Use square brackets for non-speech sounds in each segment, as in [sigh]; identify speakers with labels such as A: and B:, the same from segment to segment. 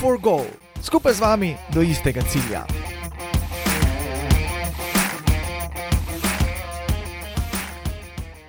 A: for Goal, skupaj z vami do istega cilja.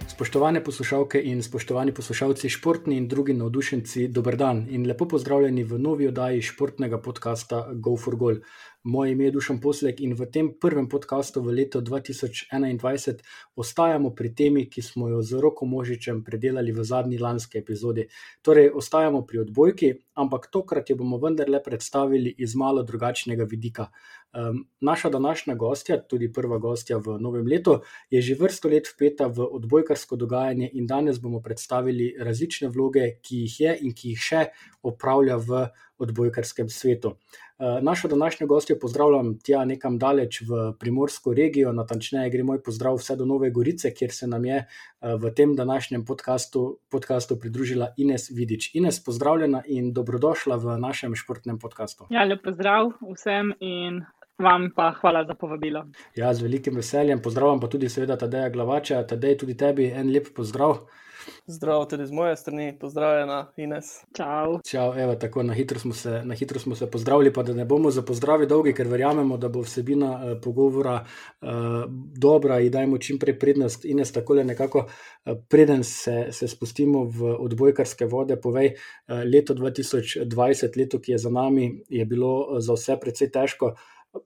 B: Spoštovane poslušalke in spoštovani poslušalci, športni in drugi navdušenci, dober dan in lepo pozdravljeni v novi oddaji športnega podcasta Go for Goal. Moje ime je Dušan Poslek in v tem prvem podkastu v letu 2021 ostajamo pri temi, ki smo jo z roko možičem predelali v zadnji lanski epizodi. Torej, ostajamo pri odbojki, ampak tokrat jo bomo vendarle predstavili iz malo drugačnega vidika. Um, naša današnja gostja, tudi prva gostja v novem letu, je že vrsto let vpeta v odbojkarsko dogajanje in danes bomo predstavili različne vloge, ki jih je in ki jih še opravlja v odbojkarskem svetu. Eh, našo današnjo gostjo pozdravljam tja nekam daleč v primorsko regijo, natančneje gre moj pozdrav vse do Nove Gorice, kjer se nam je eh, v tem današnjem podkastu, podkastu pridružila Ines Vidič. Ines, pozdravljena in dobrodošla v našem športnem podkastu.
C: Ja, lep pozdrav vsem in. Vam pa hvala za povabilo.
B: Ja, z velikim veseljem. Pozdravljam pa tudi, seveda, Tadeja Glavača. Tadej, tudi tebi en lep pozdrav.
D: Zdravo tudi z moje strani, pozdravljena Ines.
C: Čau.
B: Čau, evo, tako na hitro, smo se, na hitro smo se pozdravili, pa da ne bomo za pozdravi dolgi, ker verjamemo, da bo vsebina uh, pogovora uh, dobra in dajmo čim prej prednost. Ines, tako le nekako, uh, preden se, se spustimo v odbojkarske vode, povej, uh, leto 2020, leto, ki je za nami, je bilo uh, za vse precej težko.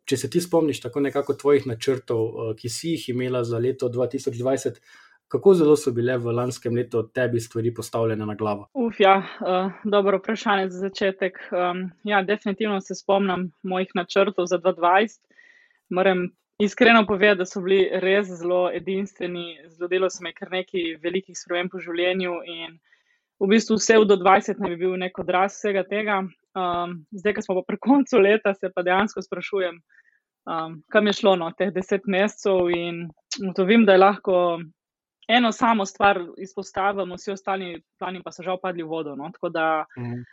B: Če se ti spomniš tako nekako tvojih načrtov, uh, ki si jih imela za leto 2020, Kako zelo so bile v lanskem letu tebi stvari postavljene na glavo?
C: Uf, ja, uh, dobro vprašanje za začetek. Um, ja, definitivno se spomnim mojih načrtov za 2020. Moram iskreno povedati, da so bili res zelo edinstveni. Zgodilo se mi je kar nekaj velikih sprememb v življenju in v bistvu vse do 20 naj bi bil nek odraz vsega tega. Um, zdaj, ko smo pa pri [laughs] koncu leta, se pa dejansko sprašujem, um, kam je šlo no, teh deset mesecev in to vem, da je lahko eno samo stvar izpostavimo, vsi ostali plani pa so žal padli v vodo. No? Tako da mhm.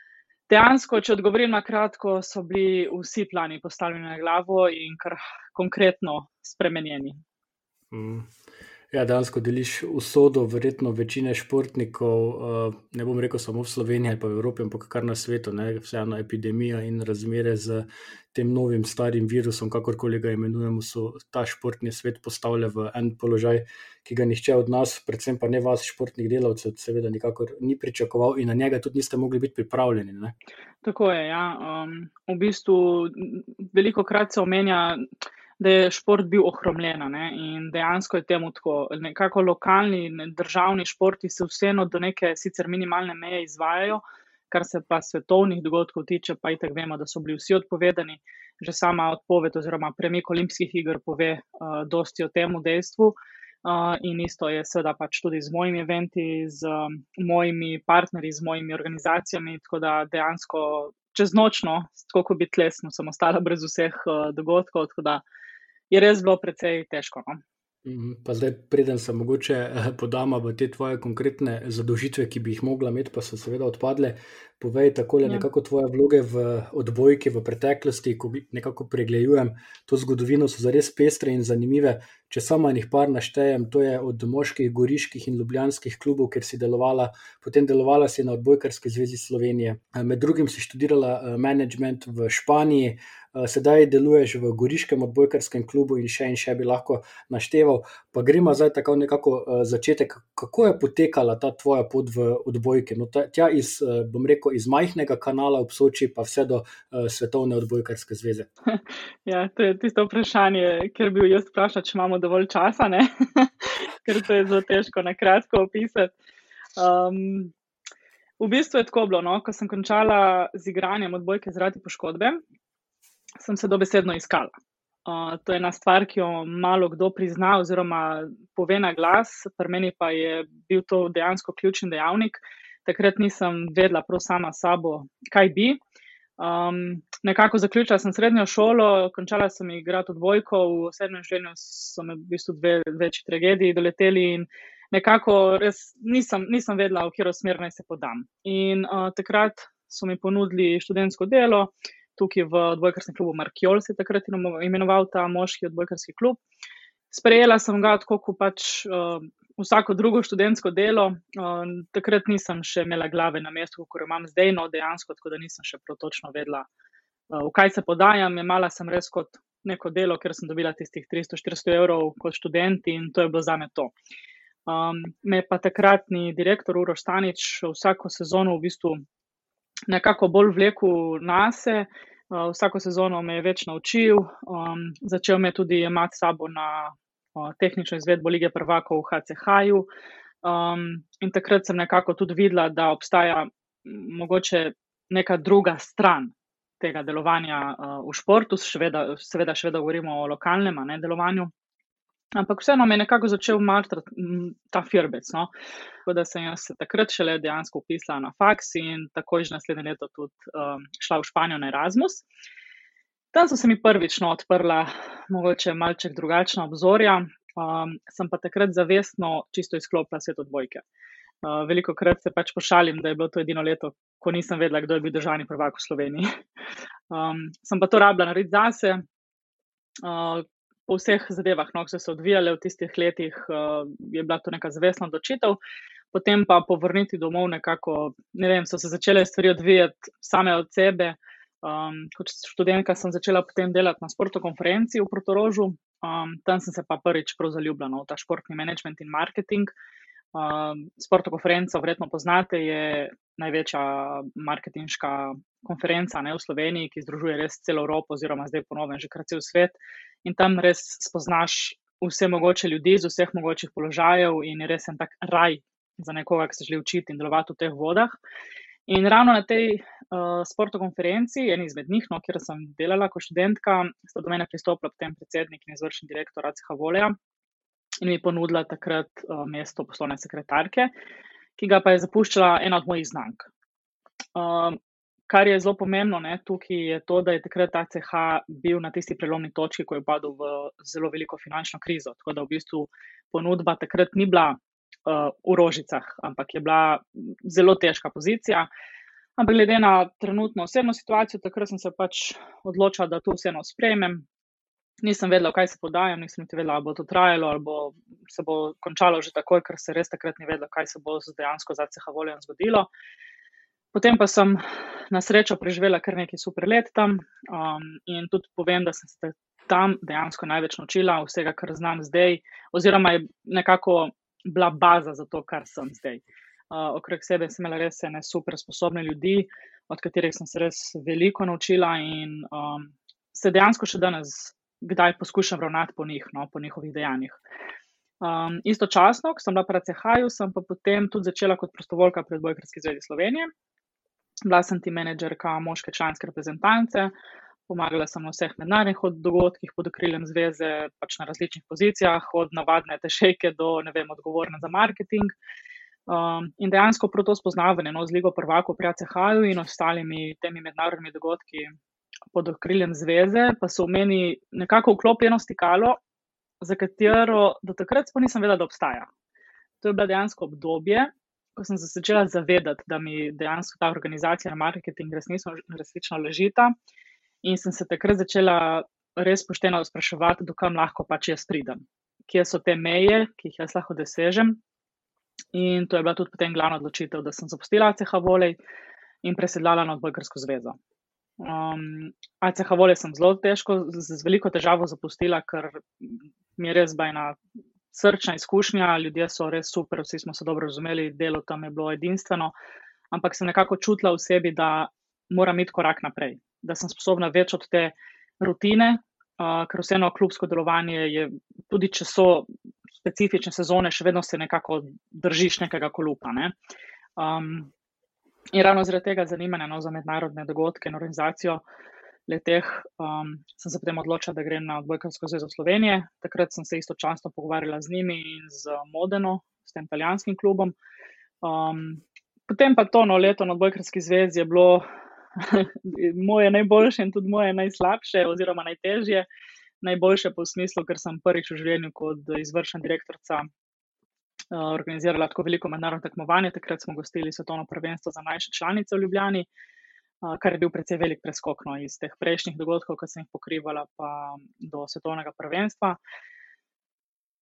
C: dejansko, če odgovorim na kratko, so bili vsi plani postavljeni na glavo in kar konkretno spremenjeni.
B: Mm. Ja, dejansko deliš usodo, verjetno večine športnikov, eh, ne bom rekel samo v Sloveniji ali pa v Evropi, ampak kar na svetu, vseeno epidemija in razmere z tem novim starim virusom, kakorkoli ga imenujemo, so ta športni svet postavili v en položaj, ki ga nihče od nas, predvsem pa ne vas, športnih delavcev, seveda nikakor ni pričakoval in na njega tudi niste mogli biti pripravljeni. Ne.
C: Tako je, ja. Um, v bistvu veliko krat se omenja da je šport bil ohromljen. In dejansko je temu tako. Nekako lokalni in državni športi se vseeno do neke sicer minimalne meje izvajajo, kar se pa svetovnih dogodkov tiče, pa itek vemo, da so bili vsi odpovedani. Že sama odpoved oziroma premik olimpijskih iger pove uh, dosti o tem dejstvu. Uh, in isto je seveda pač tudi z mojimi eventi, z um, mojimi partnerji, z mojimi organizacijami. Tako da dejansko čez nočno, tako kot bi tlesno, sem ostala brez vseh uh, dogodkov. Tako da uh, je res bilo precej težko. No?
B: Mhm, pa zdaj, preden se mogoče eh, podama v te tvoje konkretne zadolžitve, ki bi jih mogla imeti, pa so seveda odpadle, povej tako le ja. nekako tvoje vloge v odbojki v preteklosti, ko nekako pregledujem to zgodovino, so zares pestre in zanimive. Če samo enih par naštejem, to je od moških, goriških in ljubljanskih klubov, ker si delovala, potem delovala si na odbojkarski zvezi Slovenije. Med drugim si študirala eh, management v Španiji. Eh, sedaj deluješ v Goriškem odbojkarskem klubu in še in še bi lahko našteval. Pa gremo zdaj tako nekako uh, začetek, kako je potekala ta tvoja pot v odbojke. No, tja iz, uh, bom rekel, iz majhnega kanala v Soči, pa vse do uh, Svetovne odbojkarske zveze. [laughs]
C: Ja, to je tisto vprašanje, ker bi jaz vprašal, če imamo dovolj časa, [laughs] ker to je zelo težko na kratko opisati. Um, v bistvu je tako bilo, no? ko sem končala z igranjem odbojke zaradi poškodbe, sem se dobesedno iskala. Uh, to je ena stvar, ki jo malo kdo prizna, oziroma pove na glas, pri meni pa je bil to dejansko ključni dejavnik. Takrat nisem vedela prav sama sabo, kaj bi. Um, nekako zaključila sem srednjo šolo, končala sem igrati odbojko, v sedmem življenju so me v bistvu dve večji tragediji doleteli in nekako res nisem, nisem vedela, v katero smer naj se podam. In uh, takrat so mi ponudili študentsko delo, uh, tukaj v odbojkarskem klubu Markjol, se je takrat imenoval ta moški odbojkarski klub. Sprejela sem ga tako, kot pač uh, vsako drugo študentsko delo. Um, takrat nisem še imela glave na mestu, kot jo imam zdaj, no dejansko, tako da nisem še prav točno vedela, uh, v kaj se podajam. Imala sem res kot neko delo, ker sem dobila tistih 300-400 evrov kot študent in to je bilo za me to. Um, me pa takratni direktor Uroš Stanič vsako sezono v bistvu nekako bolj vlekel nase. Uh, vsako sezono me je več naučil, um, začel me tudi imati sabo na uh, tehnično izvedbo lige prvakov v HCH-ju. Um, in takrat sem nekako tudi videla, da obstaja mogoče neka druga stran tega delovanja uh, v športu, seveda, seveda še vedno govorimo o lokalnem ne, delovanju. Ampak vseeno me je nekako začel matrati ta firbec. No? Tako da sem se takrat šele dejansko upisala na faks in takoj že naslednje leto tudi um, šla v Španijo na Erasmus. Tam so se mi prvič no, odprla, mogoče malček drugačna obzorja, um, sem pa takrat zavestno čisto izklopila svet odbojke. Uh, veliko krat se pač pošalim, da je bilo to edino leto, ko nisem vedela, kdo je bil državni prvak v Sloveniji. [laughs] Um, sem pa to rabila narediti zase. Uh, po vseh zadevah, no, ki so se odvijale v tistih letih, uh, je bila to neka zvestna odločitev. Potem pa po vrnitvi domov, nekako, ne vem, so se začele stvari odvijati same od sebe. Um, kot študentka sem začela potem delati na sportni konferenci v Protorožu, um, tam sem se pa prvič zaljubila no, v ta športni management in marketing. Um, sportno konferenco, verjetno poznate, je največja marketinška konferenca ne, v Sloveniji, ki združuje res celo Evropo, oziroma zdaj ponovno že kar cel svet in tam res spoznaš vse mogoče ljudi z vseh mogočih položajev in je res en tak raj za nekoga, ki se želi učiti in delovati v teh vodah. In ravno na tej uh, sportni konferenci, en izmed njih, no, kjer sem delala kot študentka, sta do mene pristopila potem predsednik in izvršni direktor ACH Voleja in mi ponudila takrat uh, mesto poslovne sekretarke, ki ga pa je zapuščala ena od mojih znank. Um, kar je zelo pomembno ne, tukaj, je to, da je takrat ACH bil na tisti prelomni točki, ko je padel v zelo veliko finančno krizo. Tako da v bistvu ponudba takrat ni bila uh, v rožicah, ampak je bila zelo težka pozicija. Ampak glede na trenutno osebno situacijo, takrat sem se pač odločila, da to vseeno sprejmem. Nisem vedela, kaj se podajam, nisem niti vedela, ali bo to trajalo ali bo se bo končalo že takoj, ker se res takrat ni vedela, kaj se bo dejansko za CH voljem zgodilo. Uh, Potem pa sem na srečo preživela kar nekaj super let tam um, in tudi povem, da sem se tam dejansko največ naučila vsega, kar znam zdaj, oziroma je nekako bila baza za to, kar sem zdaj. Uh, okrog sebe sem imela res ene super sposobne ljudi, od katerih sem se res veliko naučila in um, se dejansko še danes kdaj poskušam ravnati po njih, no, po njihovih dejanjih. Um, istočasno, ko sem bila pri CHJ-u, sem pa potem tudi začela kot prostovoljka pri Bojkarski zvezi Slovenije, bila sem ti menedžerka moške članske reprezentance, pomagala sem na vseh mednarodnih dogodkih pod okriljem zveze, pač na različnih pozicijah, od navadne tešejke do, ne vem, odgovorne za marketing. Um, in dejansko prav to spoznavanje no, z Ligo prvako pri ACH-ju in ostalimi temi mednarodnimi dogodki pod okriljem zveze, pa so v meni nekako vklopljeno stikalo, za katero do takrat sploh nisem vedela, da obstaja. To je bilo dejansko obdobje, ko sem se začela zavedati, da mi dejansko ta organizacija in marketing resnično, resnično ležita, in sem se takrat začela res pošteno spraševati, dokam lahko pač jaz pridem, kje so te meje, ki jih jaz lahko dosežem. In to je bila tudi potem glavna odločitev, da sem zapustila ACH Volej in presedlala na odbojkarsko zvezo. Um, ACH Volej sem zelo težko, z, z veliko težavo zapustila, ker mi je res bajna srčna izkušnja, ljudje so res super, vsi smo se dobro razumeli, delo tam je bilo edinstveno, ampak sem nekako čutila v sebi, da moram iti korak naprej, da sem sposobna več od te rutine, uh, ker vseeno klubsko delovanje je, tudi če so specifične sezone, še vedno se nekako držiš nekega kolupa. Ne? Um, in ravno zaradi tega zanimanja no, za mednarodne dogodke in organizacijo leteh um, sem se potem odločila, da grem na Odbojkarsko zvezo Slovenije. Takrat sem se istočasno pogovarjala z njimi in z Modeno, s tem italijanskim klubom. Um, potem pa to no, leto na Odbojkarski zvezi je bilo [laughs] moje najboljše in tudi moje najslabše, oziroma najtežje. Najboljše pa v smislu, ker sem prvič v življenju kot izvršna direktorica uh, organizirala tako veliko mednarodno tekmovanje. Takrat smo gostili svetovno prvenstvo za mlajše članice v Ljubljani kar je bil precej velik preskok no, iz teh prejšnjih dogodkov, ki sem jih pokrivala, pa do svetovnega prvenstva.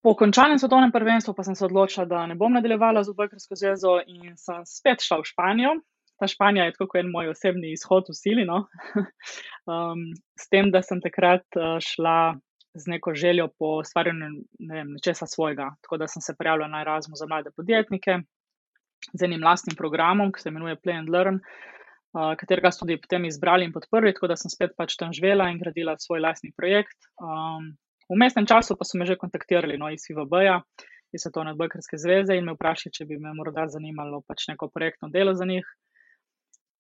C: Po končanem svetovnem prvenstvu pa sem se odločila, da ne bom nadaljevala z odbojkarsko zvezo in sem spet šla v Španijo. Ta Španija je tako kot en moj osebni izhod v sili. No? [laughs] um, s tem, da sem takrat uh, šla z neko željo po ustvarjanju ne nečesa svojega. Tako da sem se prijavila na Erasmus za mlade podjetnike z enim lastnim programom, ki se imenuje Play and Learn, uh, katerega so tudi potem izbrali in podprli, tako da sem spet pač tam živela in gradila svoj lastni projekt. Um, V mestnem času pa so me že kontaktirali no, iz IVB-ja, iz Svetovne odbojkarske zveze in me vprašali, če bi me morda zanimalo pač neko projektno delo za njih.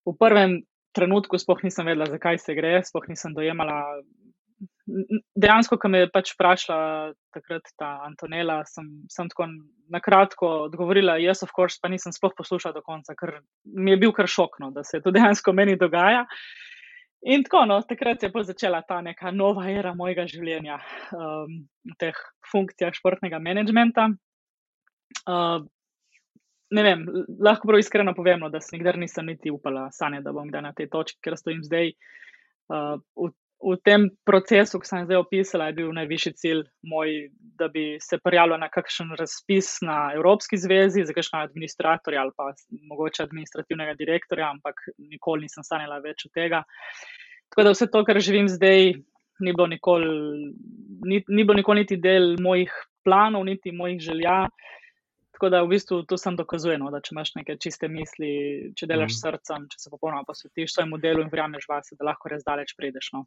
C: V prvem trenutku sploh nisem vedela, zakaj se gre, sploh nisem dojemala. Dejansko, ko me je pač vprašala takrat ta Antonela, sem, sem tako na kratko odgovorila, yes, of course, pa nisem sploh poslušala do konca, ker mi je bil kar šokno, da se to dejansko meni dogaja. In tako, no, takrat je začela ta neka nova era mojega življenja um, v teh funkcijah športnega menedžmenta. Uh, ne vem, lahko prav iskreno povem, no, da se nikdar nisem niti upala sanja, da bom kdaj na tej točki, ker stojim zdaj. Uh, v, v tem procesu, ki sem zdaj opisala, je bil najvišji cilj moj, da bi se prijavila na kakšen razpis na Evropski zvezi za kakšnega administratorja ali pa mogoče administrativnega direktorja, ampak nikoli nisem sanjala več od tega. Tako da vse to, kar živim zdaj, ni bilo nikoli, ni, ni bilo nikoli niti del mojih planov, niti mojih želja. Tako da v bistvu to sem dokazujeno, da če imaš neke čiste misli, če delaš mm. srcem, če se popolnoma posvetiš svojemu delu in verjameš vase, da lahko res daleč prideš. No.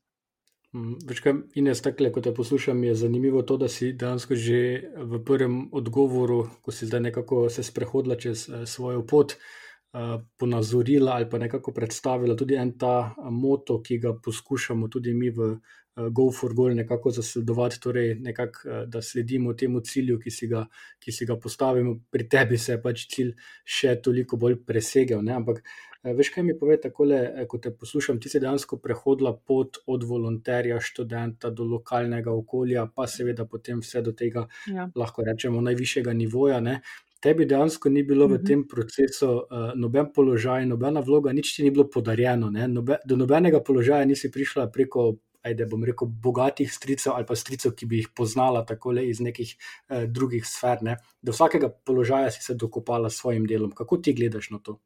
B: Mm, večkrat in jaz takle, ko te poslušam, je zanimivo to, da si dejansko že v prvem odgovoru, ko si zdaj nekako se sprehodila čez eh, svojo pot, eh, ponazorila ali pa nekako predstavila tudi en ta eh, moto, ki ga poskušamo tudi mi v Go for Goal nekako zasledovati, torej nekako, da sledimo temu cilju, ki si, ga, ki si ga postavimo. Pri tebi se je pač cilj še toliko bolj presegel. Ne? Ampak veš, kaj mi pove, tako le, eh, ko te poslušam, ti si dejansko prehodila pot od volonterja, študenta do lokalnega okolja, pa seveda potem vse do tega, ja. lahko rečemo, najvišjega nivoja. Ne? Tebi dejansko ni bilo v mhm. tem procesu uh, noben položaj, nobena vloga, nič ti ni bilo podarjeno. Nobe, do nobenega položaja nisi prišla preko. Ajde, bom rekel, bogatih stricev ali pa stricev, ki bi jih poznala tako le iz nekih eh, drugih sfer. Ne? Do vsakega položaja si se dokopala s svojim delom. Kako ti gledaš na to?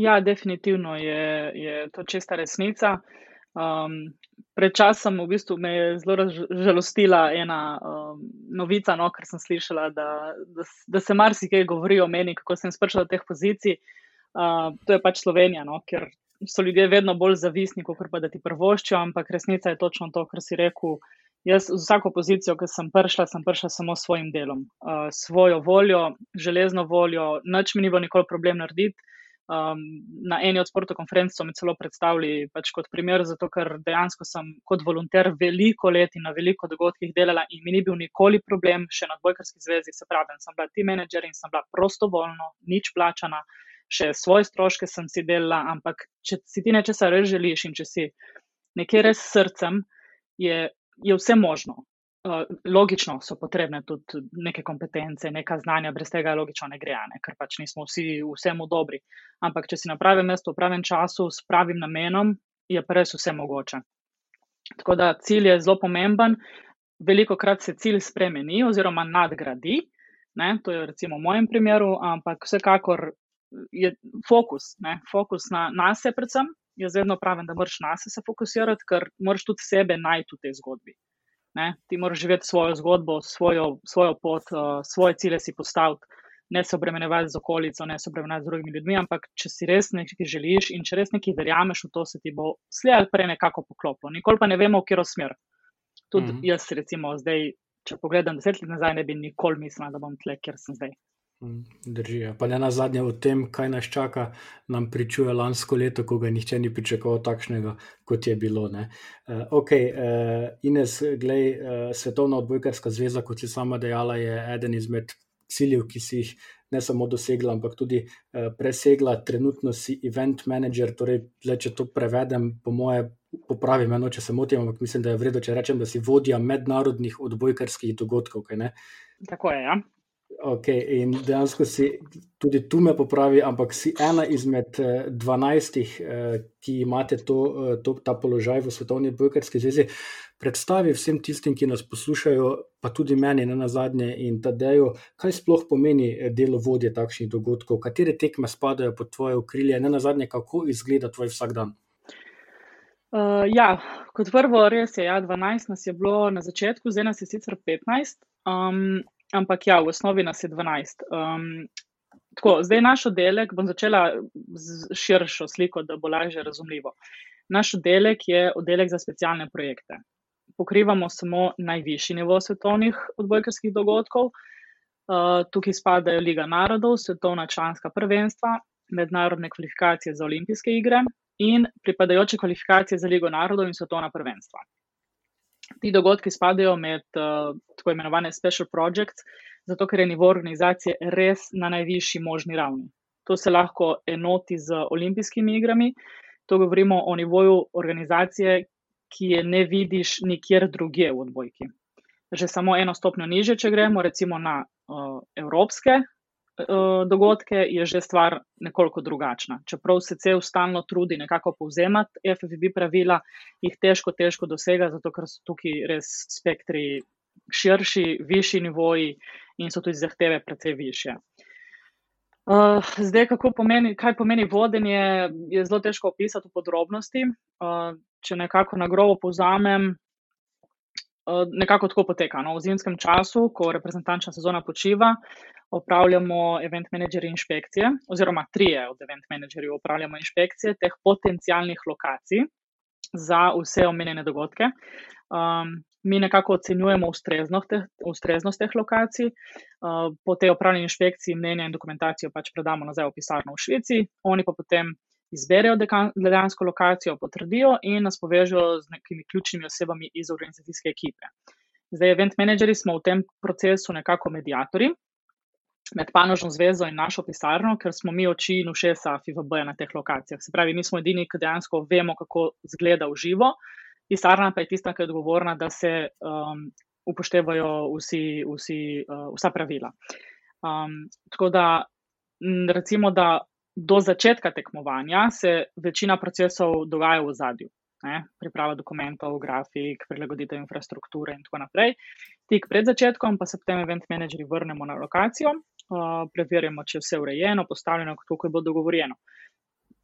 C: Ja, definitivno je, je to čista resnica. Um, pred časom v bistvu me je zelo žalostila ena um, novica, no, ker sem slišala, da, da, da se marsikaj govori o meni, kako sem sprašala teh pozicij. Uh, to je pač Slovenija, no, ker so ljudje vedno bolj zavisni, kot pa da ti prvoščijo, ampak resnica je točno to, kar si rekel. Jaz z vsako pozicijo, ki sem prišla, sem prišla samo s svojim delom, uh, svojo voljo, železno voljo, nič mi ni bilo nikoli problem narediti. Um, na eni od sportov konferenc so mi celo predstavili pač kot primer, zato ker dejansko sem kot volonter veliko let in na veliko dogodkih delala in mi ni bil nikoli problem, še na odbojkarski zvezi, se pravi, sem bila team manager in sem bila prostovoljno, nič plačana, še svoje stroške sem si delala, ampak če si ti nečesa res želiš in če si nekje res srcem, je, je vse možno. Eh, logično so potrebne tudi neke kompetence, neka znanja, brez tega logično ne gre, ne? ker pač nismo vsi vsemu dobri. Ampak, če si na pravem mestu, v pravem času, s pravim namenom, je pa res vse mogoče. Tako da cilj je zelo pomemben. Veliko krat se cilj spremeni oziroma nadgradi, ne? to je recimo v mojem primeru, ampak vsekakor je fokus, ne? fokus na nas, predvsem. Jaz vedno pravim, da moraš na sebe se fokusirati, ker moraš tudi sebe najti v tej zgodbi. Ne? Ti moraš živeti svojo zgodbo, svojo, svojo pot, uh, svoje cilje si postaviti, ne se obremenjevati z okolico, ne se obremenjevati z drugimi ljudmi. Ampak, če si res nekaj želiš in če res nekaj verjameš v to, se ti bo slej ali prej nekako poklopilo. Nikoli pa ne vemo, v katero smer. Tudi mm -hmm. jaz, recimo, zdaj, če pogledam deset let nazaj, ne bi nikoli mislila, da bom tle, kjer sem zdaj.
B: Mm, Držijo. Pa ne na zadnje o tem, kaj nas čaka, nam pričuje lansko leto, ko ga nihče ni pričakoval takšnega, kot je bilo. Uh, ok, uh, Ines, glej, uh, Svetovna odbojkarska zveza, kot si sama dejala, je eden izmed ciljev, ki si jih ne samo dosegla, ampak tudi uh, presegla. Trenutno si event manager, torej, zdaj, če to prevedem, po moje. Popravim, eno, če se motim, ampak mislim, da je vredno, če rečem, da si vodja mednarodnih odbojkarskih dogodkov.
C: Tako je. Ja
B: Okay, in dejansko si tudi tu me popravi, ampak si ena izmed dvanajstih, ki imate to, to, ta položaj v Svetovni Bojkarski zvezi. Predstavi vsem tistim, ki nas poslušajo, pa tudi meni, na zadnje, in Tadeju, kaj sploh pomeni delo vodje takšnih dogodkov, katere tekme spadajo pod tvoje okrilje, na zadnje, kako izgleda tvoj vsak dan.
C: Uh, ja, kot prvo, res je, ja, 12 nas je bilo na začetku, zdaj nas je sicer 15. Um, ampak ja, v osnovi nas je 12. Um, tako, zdaj naš oddelek, bom začela z širšo sliko, da bo lažje razumljivo. Naš oddelek je oddelek za specialne projekte. Pokrivamo samo najvišji nivo svetovnih odbojkarskih dogodkov. Uh, tukaj spadajo Liga narodov, svetovna članska prvenstva, mednarodne kvalifikacije za olimpijske igre in pripadajoče kvalifikacije za Ligo narodov in svetovna prvenstva. Ti dogodki spadajo med uh, tako imenovane special projects, zato ker je nivo organizacije res na najvišji možni ravni. To se lahko enoti z olimpijskimi igrami. To govorimo o nivoju organizacije, ki je ne vidiš nikjer drugje v odbojki. Že samo eno stopnjo niže, če gremo recimo na uh, evropske dogodke, je že stvar nekoliko drugačna. Čeprav se cel stalno trudi nekako povzemati FFB pravila, jih težko, težko dosega, zato ker so tukaj res spektri širši, višji nivoji in so tudi zahteve precej više. Uh, zdaj, pomeni, kaj pomeni vodenje, je zelo težko opisati v podrobnosti. Uh, če nekako na grobo povzamem, nekako tako poteka. No? V zimskem času, ko reprezentančna sezona počiva, opravljamo event menedžerji inšpekcije, oziroma trije od event menedžerjev opravljamo inšpekcije teh potencijalnih lokacij za vse omenjene dogodke. Um, mi nekako ocenjujemo ustreznost teh, ustreznost teh lokacij, uh, po tej opravljeni inšpekciji mnenja in dokumentacijo pač predamo nazaj v pisarno v Švici, oni pa potem izberejo dejansko lokacijo, potrdijo in nas povežejo z nekimi ključnimi osebami iz organizacijske ekipe. Zdaj, event menedžerji smo v tem procesu nekako medijatori, med panožno zvezo in našo pisarno, ker smo mi oči in ušesa FIVB na teh lokacijah. Se pravi, mi smo edini, ki dejansko vemo, kako izgleda v živo, pisarna pa je tista, ki je odgovorna, da se um, upoštevajo vsi, vsi, uh, vsa pravila. Um, tako da, recimo, da do začetka tekmovanja se večina procesov dogaja v zadju. Ne, priprava dokumentov, grafik, prilagoditev infrastrukture, in tako naprej. Tik pred začetkom, pa se potem event menedžerji vrnemo na lokacijo preverjamo, če je vse urejeno, postavljeno, kako je bilo dogovorjeno.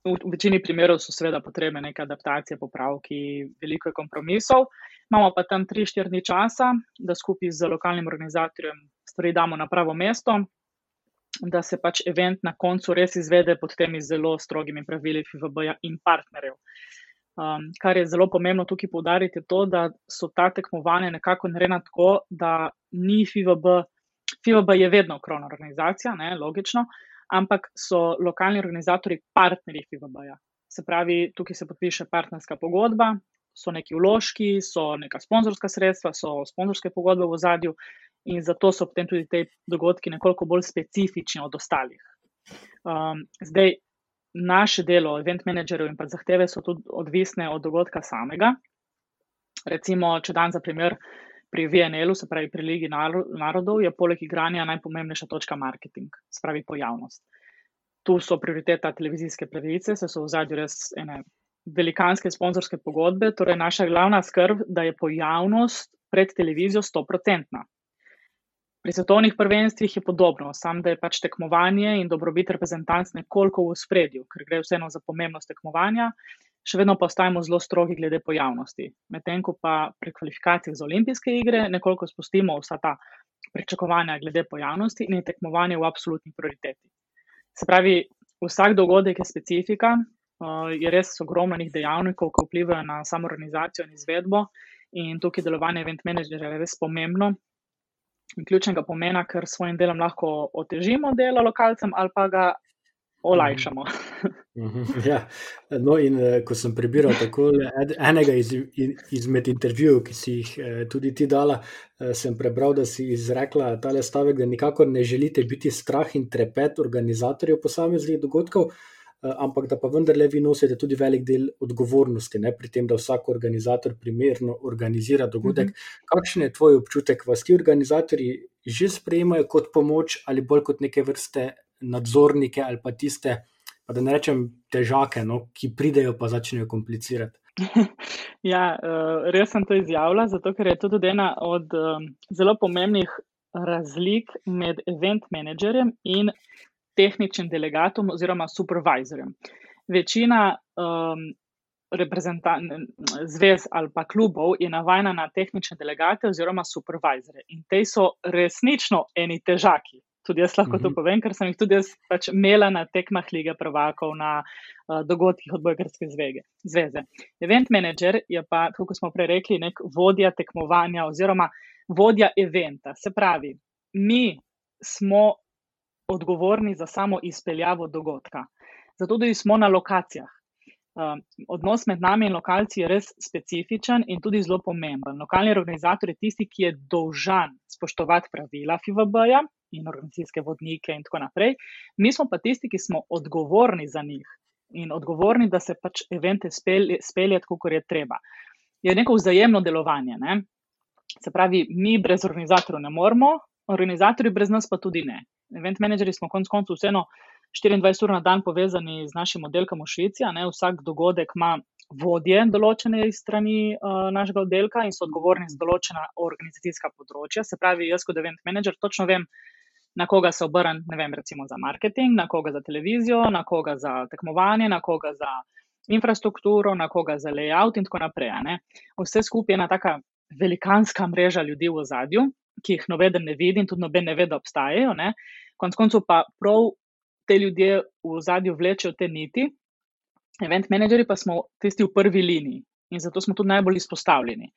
C: V večini primerov so seveda potrebne neke adaptacije, popravki, veliko kompromisov. Imamo pa tam 3-4 dni časa, da skupaj z lokalnim organizatorjem stvari damo na pravo mesto, da se pač event na koncu res izvede pod temi zelo strogimi pravili FIVB-ja in partnerjev. Um, kar je zelo pomembno tukaj poudariti, je to, da so ta tekmovanja nekako narejena tako, da ni FIVB FIOB je vedno krovna organizacija, ne, logično, ampak so lokalni organizatori partnerji FIOB-ja. Se pravi, tukaj se podpiše partnerska pogodba, so neki vložki, so neka sponzorska sredstva, so sponzorske pogodbe v zadju in zato so potem tudi te dogodki nekoliko bolj specifični od ostalih. Um, zdaj, naše delo, event menedžerjev in pa zahteve so tudi odvisne od dogodka samega. Recimo, če dan za primer pri VNL-u, se pravi pri Ligi narodov, je poleg igranja najpomembnejša točka marketing, se pravi pojavnost. Tu so prioriteta televizijske pravice, se so v zadnji res ene velikanske sponzorske pogodbe, torej naša glavna skrb, da je pojavnost pred televizijo 100-odstotna. Pri svetovnih prvenstvih je podobno, samo da je pač tekmovanje in dobrobit reprezentanc nekoliko v spredju, ker gre vseeno za pomembnost tekmovanja še vedno pa ostajamo zelo strogi glede pojavnosti. Medtem ko pa pri kvalifikacijah za olimpijske igre nekoliko spustimo vsa ta pričakovanja glede pojavnosti in je tekmovanje v absolutni prioriteti. Se pravi, vsak dogodek je specifika, uh, je res ogromno njih dejavnikov, ki vplivajo na samo organizacijo in izvedbo, in tukaj delovanje event managerja je res pomembno. Ključnega pomena, ker s svojim delom lahko otežimo delo lokalcem ali pa ga olajšamo.
B: Mhm, [laughs] ja. No, in eh, ko sem prebiral tako enega iz, izmed intervjujev, ki si jih eh, tudi ti dala, eh, sem prebral, da si izrekla tale stavek, da nikakor ne želite biti strah in trepet organizatorjev posameznih dogodkov. Ampak da pa vendarle vi nosite tudi velik del odgovornosti ne, pri tem, da vsak organizator primerno organizira dogodek. Mm -hmm. Kakšen je tvoj občutek, vas ti organizatorji že sprejemajo kot pomoč ali bolj kot neke vrste nadzornike ali pa tiste, pa da ne rečem težake, no, ki pridejo pa začnejo komplicirati? [laughs]
C: Ja, eh, res sem to izjavila, zato ker je to tudi ena od zelo pomembnih razlik med event menedžerjem in tehničnim delegatom oziroma supervizorjem. Večina um, zvez ali pa klubov je navajena na tehnične delegate oziroma supervizore in te so resnično eni težaki. Tudi jaz lahko to mhm. povem, ker sem jih tudi jaz pač imela na tekmah lige prvakov, na uh, dogodkih odbojkarske zveze. Event manager je pa, kako smo prej rekli, nek vodja tekmovanja oziroma vodja eventa. Se pravi, mi smo odgovorni za samo izpeljavo dogodka. Zato tudi smo na lokacijah. Um, odnos med nami in lokalci je res specifičen in tudi zelo pomemben. Lokalni organizator je tisti, ki je dolžan spoštovati pravila FIVB-ja in organizacijske vodnike in tako naprej. Mi smo pa tisti, ki smo odgovorni za njih in odgovorni, da se pač evente spelje tako, kot je treba. Je neko vzajemno delovanje. Ne? Se pravi, mi brez organizatorjev ne moremo, organizatorji brez nas pa tudi ne event menedžerji smo konec koncev vseeno 24 ur na dan povezani z našim oddelkom v Švici. Vsak dogodek ima vodje določene strani uh, našega oddelka in so odgovorni za določena organizacijska področja. Se pravi, jaz kot event menedžer točno vem, na koga se obrnem, ne vem, recimo za marketing, na koga za televizijo, na koga za tekmovanje, na koga za infrastrukturo, na koga za layout in tako naprej. Vse skupaj je ena taka velikanska mreža ljudi v zadju, ki jih noben ne vidi in tudi noben ne ve, da obstajajo. Ne. Konec koncev pa prav te ljudje v zadju vlečejo te niti, event menedžerji pa smo tisti v prvi liniji in zato smo tudi najbolj izpostavljeni.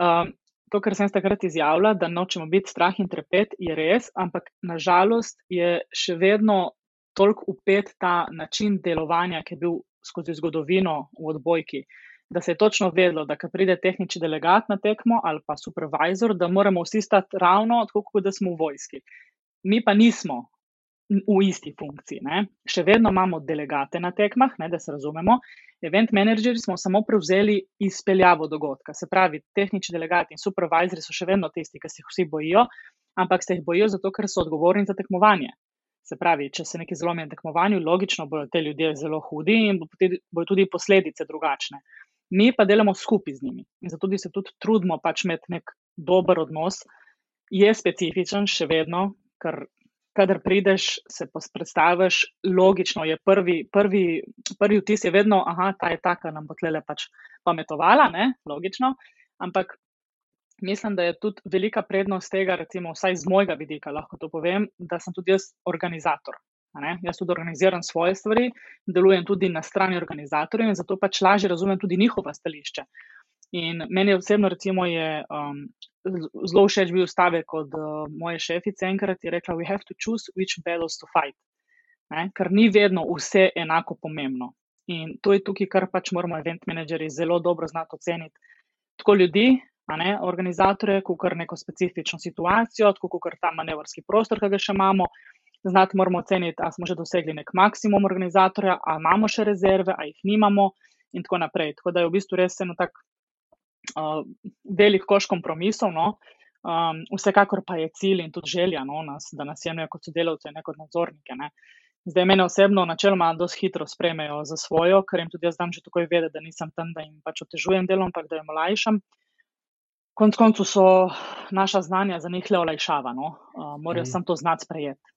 C: Um, to, kar sem takrat izjavila, da nočemo biti strah in trepet, je res, ampak nažalost je še vedno toliko upet ta način delovanja, ki je bil skozi zgodovino v odbojki da se je točno vedelo, da ko pride tehnični delegat na tekmo ali pa supervisor, da moramo vsi stati ravno tako, kot da smo v vojski. Mi pa nismo v isti funkciji. Ne. Še vedno imamo delegate na tekmah, ne, da se razumemo. Event menedžerji smo samo prevzeli izpeljavo dogodka. Se pravi, tehnični delegati in supervisori so še vedno tisti, ki se jih vsi bojijo, ampak se jih bojijo zato, ker so odgovorni za tekmovanje. Se pravi, če se nekaj zlomi na tekmovanju, logično bodo te ljudje zelo hudi in bodo tudi posledice drugačne mi pa delamo skupaj z njimi. In zato se tudi trudimo pač imeti nek dober odnos, je specifičen še vedno, ker kadar prideš, se predstaviš, logično je prvi, prvi, prvi vtis je vedno, da ta je ta, ki nam bo tle pač pametovala, ne? logično. Ampak mislim, da je tudi velika prednost tega, recimo, vsaj z mojega vidika, lahko to povem, da sem tudi jaz organizator. Jaz tudi organiziram svoje stvari, delujem tudi na strani organizatorjev in zato pač lažje razumem tudi njihova stališča. In meni osebno, recimo, je um, zelo všeč bil stavek od uh, moje šefice, enkrat je rekla: We have to choose which battles to fight. Ne? Ker ni vedno vse enako pomembno. In to je tukaj, kar pač moramo, event menedžerji, zelo dobro znati oceniti. Tako ljudi, ne, organizatorje, kot kar neko specifično situacijo, tako kot ta manevrski prostor, ki ga še imamo znati moramo oceniti, ali smo že dosegli nek maksimum organizatorja, ali imamo še rezerve, ali jih nimamo, in tako naprej. Tako da je v bistvu res eno tako uh, velik koš kompromisov. No? Um, vsekakor pa je cilj in tudi želja, no, nas, da nas jemljajo kot sodelavce, ne kot nadzornike. Ne? Zdaj, mene osebno, načeloma, dosti hitro sprejmejo za svojo, ker jim tudi jaz dam že takoj vedeti, da nisem tam, da jim pač otežujem delo, ampak da jim olajšam. Konec koncev so naša znanja za njih le olajšava, no? uh, morajo mm. samo to znati sprejeti.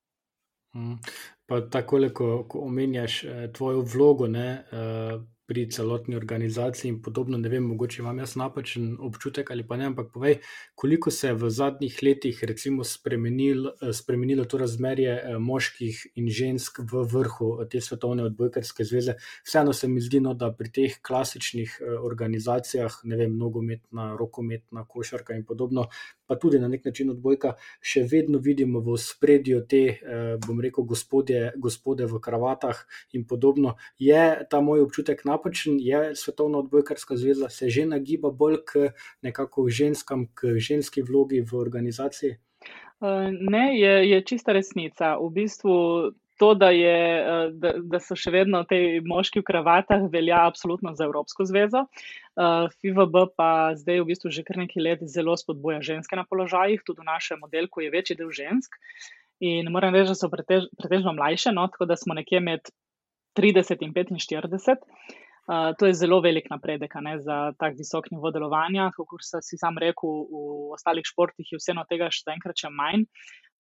B: Pa tako, ko, ko omenjaš eh, tvojo vlogo ne, eh, pri celotni organizaciji in podobno. Ne vem, mogoče imam jaz napačen občutek ali pa ne, ampak povej, koliko se je v zadnjih letih recimo spremenil, spremenilo to razmerje eh, moških in žensk v vrhu te svetovne odbojkarske zveze. Vseeno se mi zdi, no, da pri teh klasičnih eh, organizacijah, ne vem, nogometna, rokometna, košarka in podobno, pa tudi na nek način odbojka, še vedno vidimo v spredju te, eh, bom rekel, gospodje, gospode v kravatah in podobno. Je ta moj občutek napačen, je Svetovna odbojkarska zveza se že nagiba bolj k nekako ženskam, k ženski vlogi v organizaciji?
C: Ne, je, je čista resnica. V bistvu to, da, je, uh, da, da so še vedno te moški v kravatah, velja absolutno za Evropsko zvezo. Uh, FIVB pa zdaj v bistvu že kar nekaj let zelo spodbuja ženske na položajih, tudi v našem modelku je večji del žensk. In moram reči, da so pretež, pretežno mlajše, no, tako da smo nekje med 30 in 45. Uh, to je zelo velik napredek ne, za tak visok nivo delovanja. Kot si sam rekel, v ostalih športih je vseeno tega še enkrat še manj.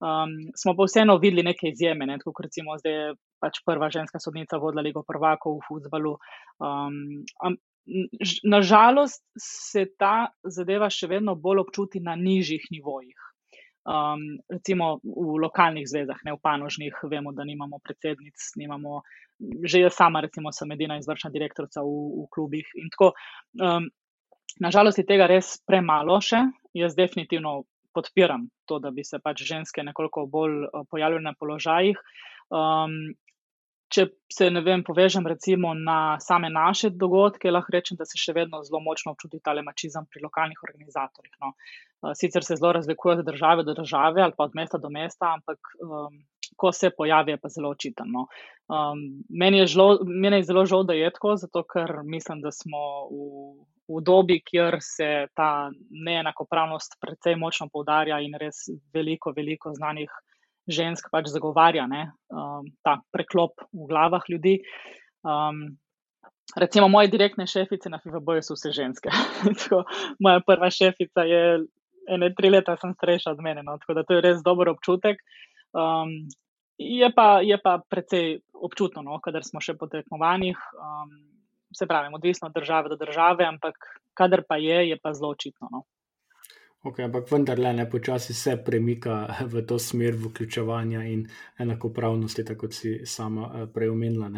C: Um, smo pa vseeno videli neke izjeme, ne, kot recimo zdaj pač prva ženska sodnica vodila Ligo prvakov v futbalu. Um, Nažalost se ta zadeva še vedno bolj občuti na nižjih nivojih. Um, recimo v lokalnih zvezah, ne v panožnih, vemo, da nimamo predsednic, nimamo, že jaz sama, recimo, sem edina izvršna direktorica v, v klubih. Tako, um, nažalost je tega res premalo še. Jaz definitivno podpiram to, da bi se pač ženske nekoliko bolj uh, pojavljale na položajih. Um, če se ne vem, povežem recimo na same naše dogodke, lahko rečem, da se še vedno zelo močno občuti ta mačizem pri lokalnih organizatorjih. No. Uh, sicer se zelo razlikuje od države do države ali pa od mesta do mesta, ampak um, ko se pojavi, je pa zelo očitno. No. Um, meni, meni je zelo žal, da je tako, zato ker mislim, da smo v, v dobi, kjer se ta neenakopravnost precej močno poudarja in res veliko, veliko znanih žensk pač zagovarja ne, um, ta preklop v glavah ljudi. Um, recimo, moje direktne šefice na FIVB so vse ženske. [laughs] tako, moja prva šefica je ene tri leta starejša od mene, no, tako da to je res dober občutek. Um, je, pa, je pa precej občutno, no, kadar smo še po tekmovanjih. Um, se pravi, odvisno od države do države, ampak kadar pa je, je pa zelo očitno. No.
B: Ok, ampak vendarle ne počasi se premika v to smer vključevanja in enakopravnosti, tako kot si sama eh, prej omenila.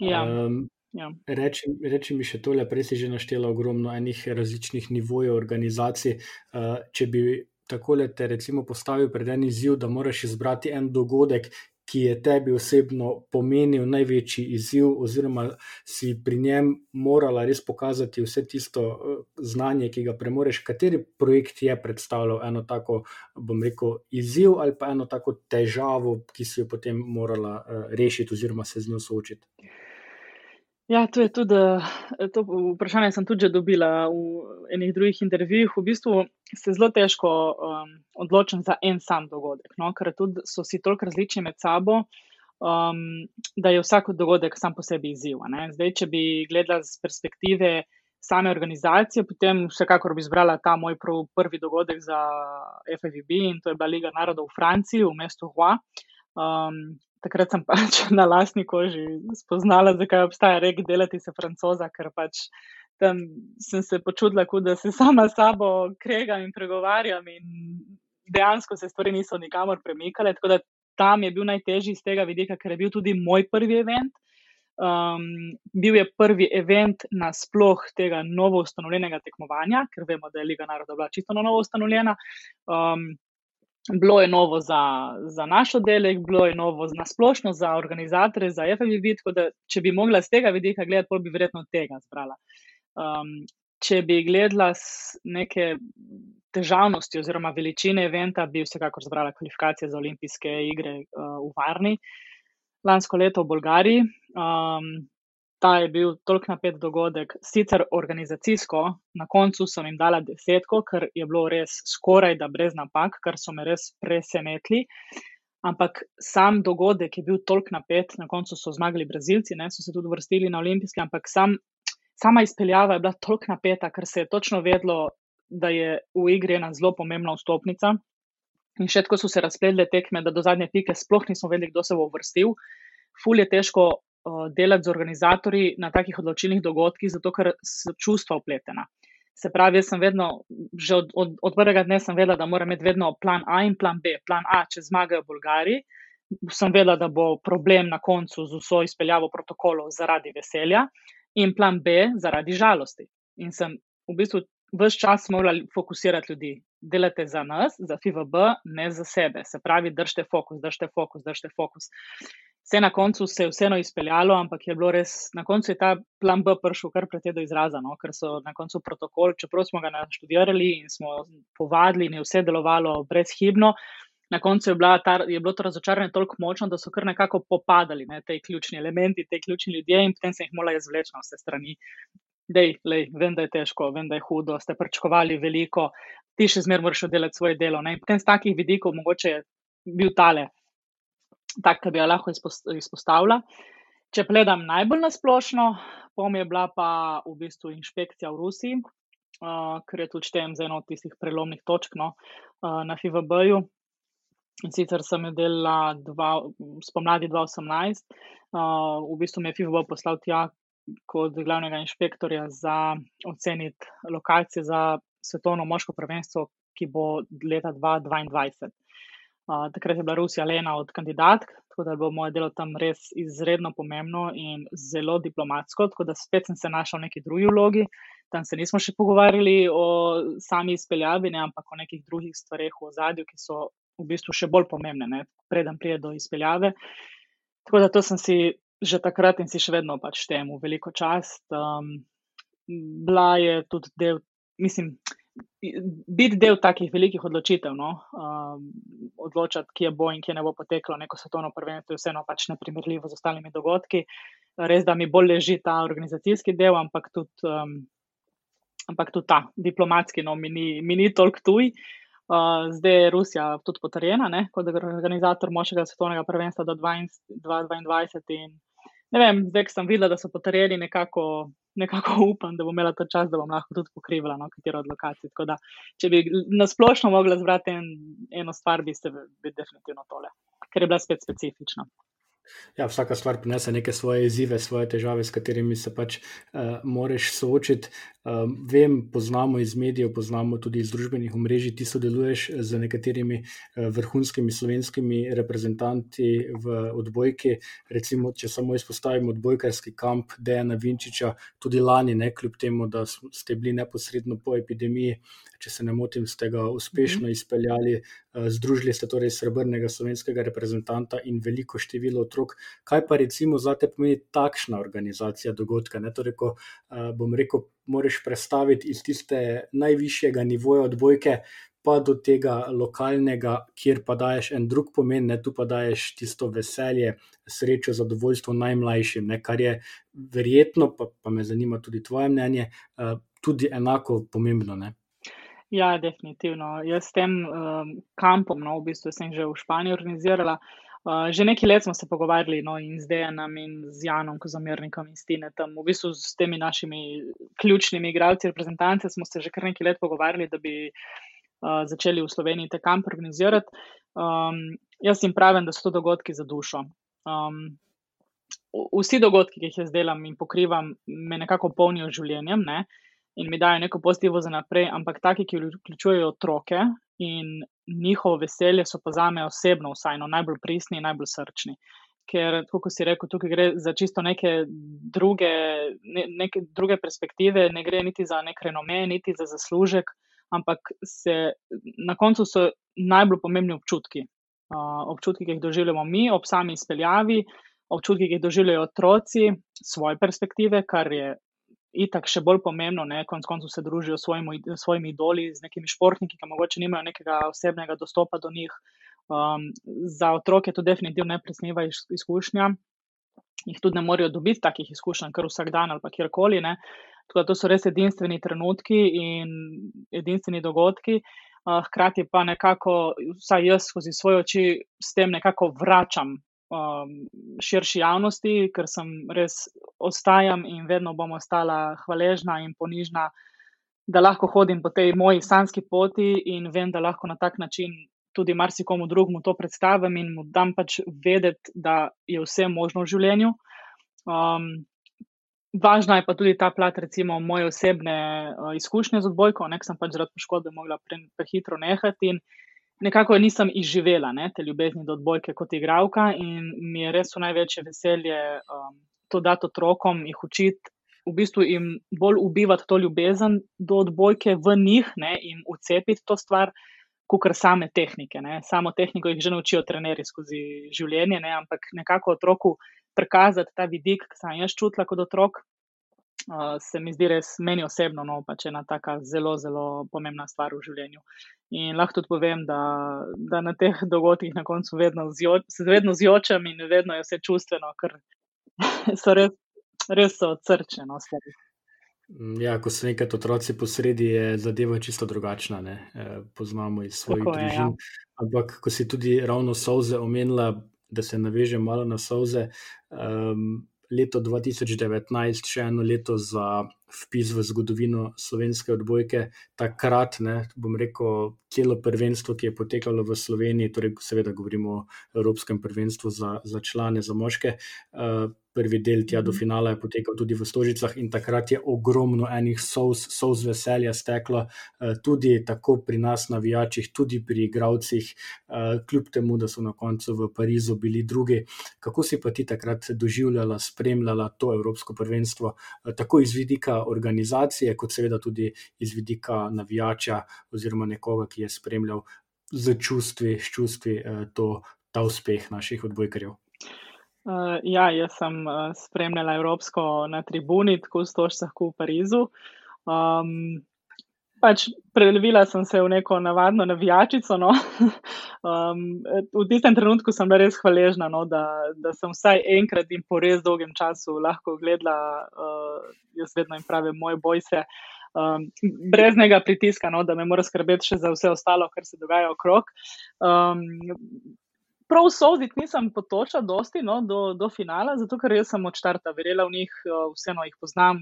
C: Ja. Um,
B: Ja. Reči, reči mi še tole, prej si že naštela ogromno enih različnih nivojev organizacij. Uh, če bi tako le te recimo postavil pred en izziv, da moraš izbrati en dogodek, ki je tebi osebno pomenil največji izziv, oziroma si pri njem morala res pokazati vse tisto eh, znanje, ki ga premoreš, kateri projekt je predstavljal eno tako, bom rekel, izziv ali pa eno tako težavo, ki si jo potem morala uh, rešiti oziroma se z njo soočiti.
C: Ja, to je tudi eh, to vprašanje, sem tudi že dobila v enih drugih intervjujih. V bistvu se zelo težko um, odločim za en sam dogodek, no? ker tudi so si toliko različni med sabo, um, da je vsak dogodek sam po sebi izziv. Zdaj, če bi gledala z perspektive same organizacije, potem vsekakor bi izbrala ta moj prvi dogodek za FFB in to je bila Liga narodov v Franciji, v mestu Hua. Um, takrat sem pač [laughs] na lastni koži spoznala, zakaj obstaja rek delati se francoza, ker pač tam sem se počutila, kot da se sama s sabo kregam in pregovarjam in dejansko se stvari niso nikamor premikale. Tako da tam je bil najtežji iz tega vidika, ker je bil tudi moj prvi event. Um, bil je prvi event nasploh tega novo ustanovljenega tekmovanja, ker vemo, da je Liga narodov bila čisto novo ustanovljena. Um, bilo je novo za, za naš oddelek, bilo je novo na splošno za organizatore, za FMV. Tako da, če bi mogla z tega vidika gledati, bi verjetno tega zbrala. Um, če bi gledala neke težavnosti oziroma veličine eventa, bi vsekakor zbrala kvalifikacije za olimpijske igre uh, v Varni. Lansko leto v Bolgariji, um, ta je bil toliko napet dogodek, sicer organizacijsko, na koncu sem jim dala desetko, ker je bilo res skoraj da brez napak, kar so me res presenetili. Ampak sam dogodek je bil toliko napet, na koncu so zmagali Brazilci, ne, so se tudi vrstili na olimpijske, ampak sam, sama izpeljava je bila toliko napeta, ker se je točno vedlo, da je v igri ena zelo pomembna vstopnica. In še tako so se razpletle tekme, da do zadnje pike sploh nismo vedeli, kdo se bo vrstil. Ful je težko delati z organizatorji na takih odločilnih dogodkih, zato ker so čustva upletena. Se pravi, jaz sem vedno, že od, od, od prvega dne sem vedela, da moram imeti vedno plan A in plan B. Plan A, če zmagajo Bolgari, sem vedela, da bo problem na koncu z vso izpeljavo protokolov zaradi veselja, in plan B zaradi žalosti. In sem v bistvu vse čas morala fokusirati ljudi. Delate za nas, za FIVB, ne za sebe. Se pravi, držite fokus, držite fokus, držite fokus. Vse na koncu se je vseeno izpeljalo, ampak je bilo res, na koncu je ta plan B prišel kar precej do izraza, no? ker so na koncu protokol, čeprav smo ga naštudirali in smo povadili in je vse delovalo brezhibno, na koncu je, ta, je bilo to razočaranje toliko močno, da so kar nekako popadali ne, te ključni elementi, te ključni ljudje in potem se jih morala izvleči na vse strani. Dej, lej, vem, da je težko, vem, da je hudo, ste pričakovali veliko, ti še zmeraj moraš oddelati svoje delo. Ne. In potem z takih vidikov mogoče je bil tale, tak, da bi ga lahko izpostavila. Če gledam najbolj nasplošno, pom je bila pa v bistvu inšpekcija v Rusiji, uh, ker je tudi štejem za eno od tistih prelomnih točk no, uh, na FIVB-ju. In sicer sem jo delala dva, spomladi 2018, uh, v bistvu me je FIVB poslal tja kot glavnega inšpektorja za oceniti lokacije za svetovno moško prvenstvo, ki bo leta 2022. Uh, takrat je bila Rusija le ena od kandidatk, tako da bo moje delo tam res izredno pomembno in zelo diplomatsko. Tako da spet sem se znašel v neki drugi vlogi. Tam se nismo še pogovarjali o sami izpeljavi, ne, ampak o nekih drugih stvareh v ozadju, ki so v bistvu še bolj pomembne, ne, preden pride do izpeljave. Tako da to sem si že takrat in si še vedno pač temu veliko čast. Um, bila je tudi del, mislim, biti del takih velikih odločitev, no, um, odločati, kje bo in kje ne bo poteklo neko svetovno prvenstvo, je vseeno pač neprimerljivo z ostalimi dogodki. Res, da mi bolj leži ta organizacijski del, ampak tudi, um, ampak tudi ta diplomatski, no, mi ni, ni toliko tuj. Uh, zdaj je Rusija tudi potrjena ne, kot organizator močnega svetovnega prvenstva do 2022. In, ne vem, zdaj, ko sem videla, da so potrjeni, nekako, nekako [laughs] upam, da bom imela ta čas, da bom lahko tudi pokrivala no, katero od lokacij. Tako da, če bi nasplošno mogla zbrati en, eno stvar, bi se bi definitivno tole, ker je bila spet specifična.
B: Ja, vsaka stvar prinese neke svoje izzive, svoje težave, s katerimi se pač uh, moraš soočiti. Um, vem, poznamo iz medijev, poznamo tudi iz družbenih omrežij, ti sodeluješ z nekaterimi uh, vrhunskimi slovenskimi reprezentanti v odbojki. Recimo, če samo izpostavim odbojkarski kamp Dejana Vinčiča, tudi lani, ne kljub temu, da ste bili neposredno po epidemiji, če se ne motim, ste ga uspešno mhm. izpeljali, uh, združili ste torej srebrnega slovenskega reprezentanta in veliko število otrok. Kaj pa recimo za te pomeni takšna organizacija dogodka? Torej, ko, uh, bom rekel, moraš predstaviti iz tiste najvišjega nivoja odbojke. Pa do tega lokalnega, kjer pa daješ en drug pomen, ne, tu pa daješ tisto veselje, srečo, zadovoljstvo najmlajšim, ne, kar je verjetno, pa, pa me zanima tudi tvoje mnenje, uh, tudi enako pomembno. Ne.
C: Ja, definitivno. Jaz s tem um, kampom, no, v bistvu sem že v Španiji organizirala, uh, Uh, že nekaj let smo se pogovarjali no, in z Dejanom in z Janom, Kozomernikom in Stinetom. V bistvu s temi našimi ključnimi igralci, reprezentanci smo se že kar nekaj let pogovarjali, da bi uh, začeli v Sloveniji te kampe organizirati. Um, jaz jim pravim, da so to dogodki za dušo. Um, vsi dogodki, ki jih jaz delam in pokrivam, me nekako polnijo življenjem ne? In mi dajo neko pozitivno za naprej, ampak taki, ki vključujejo otroke in njihovo veselje so pa za me osebno vsaj no, najbolj pristni in najbolj srčni. Ker, kot si rekel, tukaj gre za čisto neke druge, ne, neke druge perspektive, ne gre niti za nek renome, niti za zaslužek, ampak se, na koncu so najbolj pomembni občutki. Uh, občutki, ki jih doživljamo mi ob sami izpeljavi, občutki, ki jih doživljajo otroci, svoje perspektive, kar je itak še bolj pomembno, ne, konc koncu se družijo s svojimi, svojimi idoli, z nekimi športniki, ki mogoče nimajo nekega osebnega dostopa do njih. Um, za otroke je to definitivno nepresniva izkušnja. Jih tudi ne morejo dobiti takih izkušenj, kar vsak dan ali pa kjerkoli. Ne. Tako da to so res edinstveni trenutki in edinstveni dogodki. Uh, hkrati pa nekako, vsaj jaz skozi svoje oči, s tem nekako vračam um, širši javnosti, ker sem res ostajam in vedno bom ostala hvaležna in ponižna, da lahko hodim po tej moji sanski poti in vem, da lahko na tak način tudi marsikomu drugemu to predstavim in mu dam pač vedeti, da je vse možno v življenju. Um, važna je pa tudi ta plat, recimo, moje osebne uh, izkušnje z odbojko, nek sem pač zaradi poškodbe mogla prehitro pre nehati in nekako nisem izživela ne, te ljubezni do odbojke kot igralka in mi je res v največje veselje um, to dati otrokom, jih učiti, v bistvu jim bolj ubivati to ljubezen do odbojke v njih ne, in ucepiti to stvar, kot same tehnike. Ne. Samo tehniko jih že naučijo trenerji skozi življenje, ne, ampak nekako otroku prikazati ta vidik, ki sem jaz čutila kot otrok. Uh, se mi zdi res meni osebno, no, pač ena taka zelo, zelo pomembna stvar v življenju. In lahko tudi povem, da, da na teh dogodkih na koncu vedno zjo, se vedno zjočem in vedno je vse čustveno, ker [laughs] so res, res so srčne. No,
B: mm, ja, ko so nekaj otroci posredi, je zadeva čisto drugačna. Ne? Eh, poznamo iz svojih Tako družin. Je, ja. Ampak, ko si tudi ravno solze omenila, da se navežem malo na solze. Um, leto 2019, še eno leto za vpis v zgodovino slovenske odbojke. Takrat, ne, bom rekel, celo prvenstvo, ki je potekalo v Sloveniji, torej seveda govorimo o Evropskem prvenstvu za, za člane, za moške. Uh, prvi del tja do mhm. finala je potekal tudi v Stožicah in takrat je ogromno enih souz veselja steklo, eh, tudi tako pri nas, navijačih, tudi pri igravcih, eh, kljub temu, da so na koncu v Parizu bili drugi. Kako si pa ti takrat doživljala, spremljala to Evropsko prvenstvo, tako iz vidika organizacije, kot seveda tudi iz vidika navijača oziroma nekoga, ki je spremljal z čustvi, s čustvi to, ta uspeh naših odbojkarjev?
C: Uh, ja, jaz sem uh, spremljala Evropsko na tribuni, tako stožcah v Parizu. Um, pač prelevila sem se v neko navadno navijačico. No. [laughs] um, v tistem trenutku sem bila res hvaležna, no, da, da sem vsaj enkrat in po res dolgem času lahko gledala, uh, jaz vedno jim pravim, moj boj se. Um, brez nekega pritiska, no, da me mora skrbeti še za vse ostalo, kar se dogaja okrog. Um, prav soditi nisem potočila dosti no, do, do finala, zato ker sem od začetka verjela v njih, eh, vseeno jih poznam.